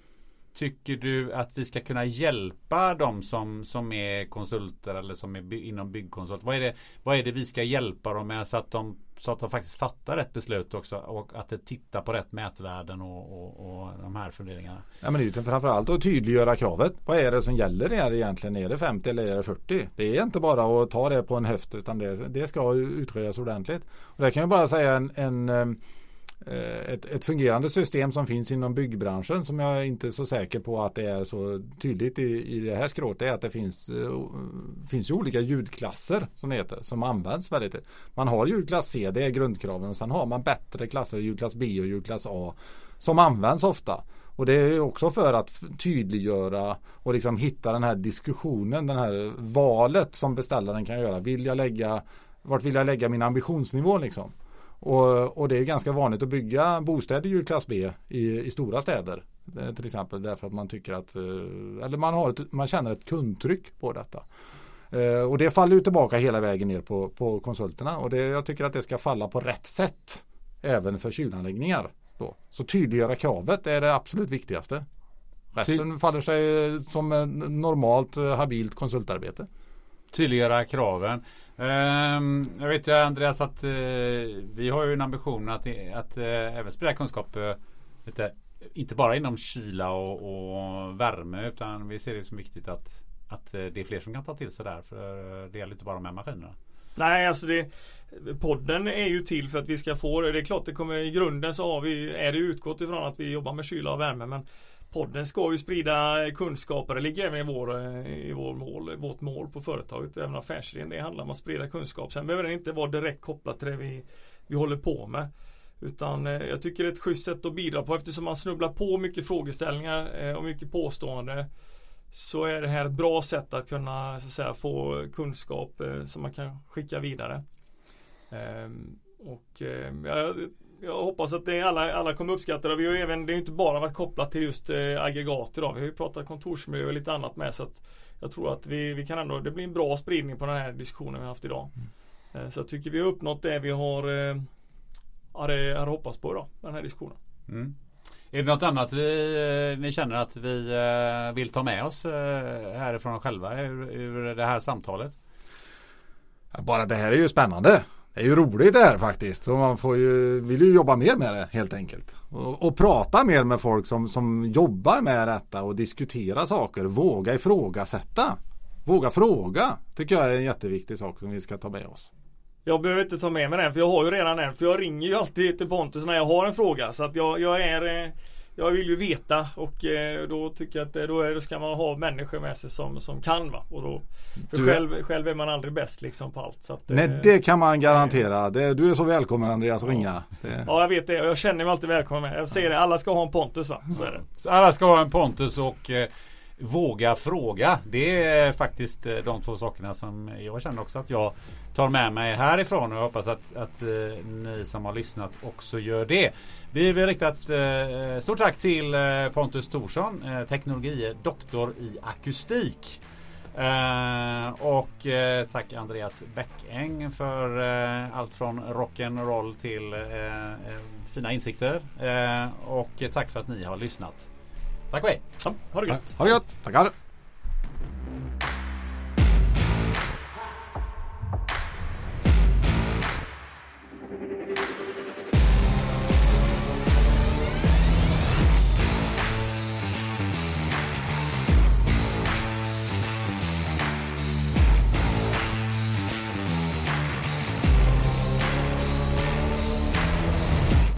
[SPEAKER 1] tycker du att vi ska kunna hjälpa de som, som är konsulter eller som är by inom byggkonsult? Vad är, det, vad är det vi ska hjälpa dem med så att de, så att de faktiskt fattar rätt beslut också och att de tittar på rätt mätvärden och, och, och de här funderingarna?
[SPEAKER 3] Ja men det är framförallt att tydliggöra kravet. Vad är det som gäller här egentligen? Är det 50 eller är det 40? Det är inte bara att ta det på en höft utan det, det ska utredas ordentligt. Och det kan jag bara säga en, en eh, Eh, ett, ett, fungerande system som finns inom byggbranschen som jag inte är så säker på att det är så tydligt i, i det här skrået är att det finns, uh, finns ju olika ljudklasser som det heter som används väldigt. Man har ljudklass C, det är grundkraven och sen har man bättre klasser, ljudklass B och ljudklass A som används ofta. Och det är också för att tydliggöra och liksom hitta den här diskussionen, den här valet som beställaren kan göra. Vill jag lägga, vart vill jag lägga min ambitionsnivå liksom? Och, och, det är ganska vanligt att bygga bostäder i klass B i, i stora städer. Eh, till exempel därför att man tycker att, eh, eller man, har ett, man känner ett kundtryck på detta. Eh, och det faller ju tillbaka hela vägen ner på, på konsulterna och det, jag tycker att det ska falla på rätt sätt. Även för kylanläggningar. Då. Så tydliggöra kravet är det absolut viktigaste. Resten faller sig som normalt habilt konsultarbete.
[SPEAKER 1] Tydliggöra kraven. Ehm, jag vet ju Andreas att eh, vi har ju en ambition att, att eh, även sprida kunskap eh, lite, inte bara inom kyla och, och, värme utan vi ser det som viktigt att, att det är fler som kan ta till sig där. För det gäller inte bara de här maskinerna.
[SPEAKER 2] Nej, alltså det Podden är ju till för att vi ska få det. Det är klart det kommer i grunden så har vi, är det utgått ifrån att vi jobbar med kyla och värme. Men podden ska ju sprida kunskaper. Det ligger även i, vår, eh, i vår mål, vårt mål på företaget, även affärsidén. Det handlar om att sprida kunskap. Sen behöver den inte vara direkt kopplat till det vi, vi håller på med. Utan eh, jag tycker det är ett schysst sätt att bidra på eftersom man snubblar på mycket frågeställningar eh, och mycket påstående. Så är det här ett bra sätt att kunna så att säga, få kunskap som man kan skicka vidare. Ehm, och jag jag hoppas att det alla, alla kommer uppskatta det. Vi har även, det är inte bara varit kopplat till just eh, aggregat idag. Vi har ju pratat kontorsmiljö och lite annat med. Så att jag tror att vi, vi kan ändå, det blir en bra spridning på den här diskussionen vi har haft idag. Mm. Eh, så jag tycker vi har uppnått det vi har eh, hade, hade hoppats på idag, den här diskussionen.
[SPEAKER 1] Mm. Är det något annat vi, eh, ni känner att vi eh, vill ta med oss eh, härifrån själva ur, ur det här samtalet?
[SPEAKER 3] Bara det här är ju spännande. Det är ju roligt det här faktiskt. Och man får ju, vill ju jobba mer med det helt enkelt. Och, och, prata mer med folk som, som jobbar med detta och diskutera saker. Våga ifrågasätta. Våga fråga. Tycker jag är en jätteviktig sak som vi ska ta med oss.
[SPEAKER 2] Jag behöver inte ta med mig den för jag har ju redan en. För jag ringer ju alltid till Pontus när jag har en fråga. Så att jag, jag är eh, jag vill ju veta och eh, då tycker jag att då, är, då ska man ha människor med sig som, som kan va. Och då, för
[SPEAKER 3] Du
[SPEAKER 2] själv, själv är man aldrig bäst liksom på allt. Så att,
[SPEAKER 3] Nej
[SPEAKER 2] eh,
[SPEAKER 3] det kan man garantera. Det, du är så välkommen Andreas att ringa. Det,
[SPEAKER 2] Ja jag vet det och jag känner mig alltid välkommen med. Jag säger det, alla ska ha en Pontus va. Så är det.
[SPEAKER 1] Alla ska ha en Pontus och eh, våga fråga. Det är faktiskt eh, de två sakerna som jag känner också att jag tar med mig härifrån och jag hoppas att, att eh, ni som har lyssnat också gör det. Vi vill rikta ett eh, stort tack till Pontus Thorsson, teknologidoktor teknologie doktor i akustik. Och tack Andreas Bäckäng för allt från rock'n'roll till fina insikter. Och tack för att ni har lyssnat. Tack och hej!
[SPEAKER 2] Ja, ha det gött.
[SPEAKER 3] ha det gött. Tackar.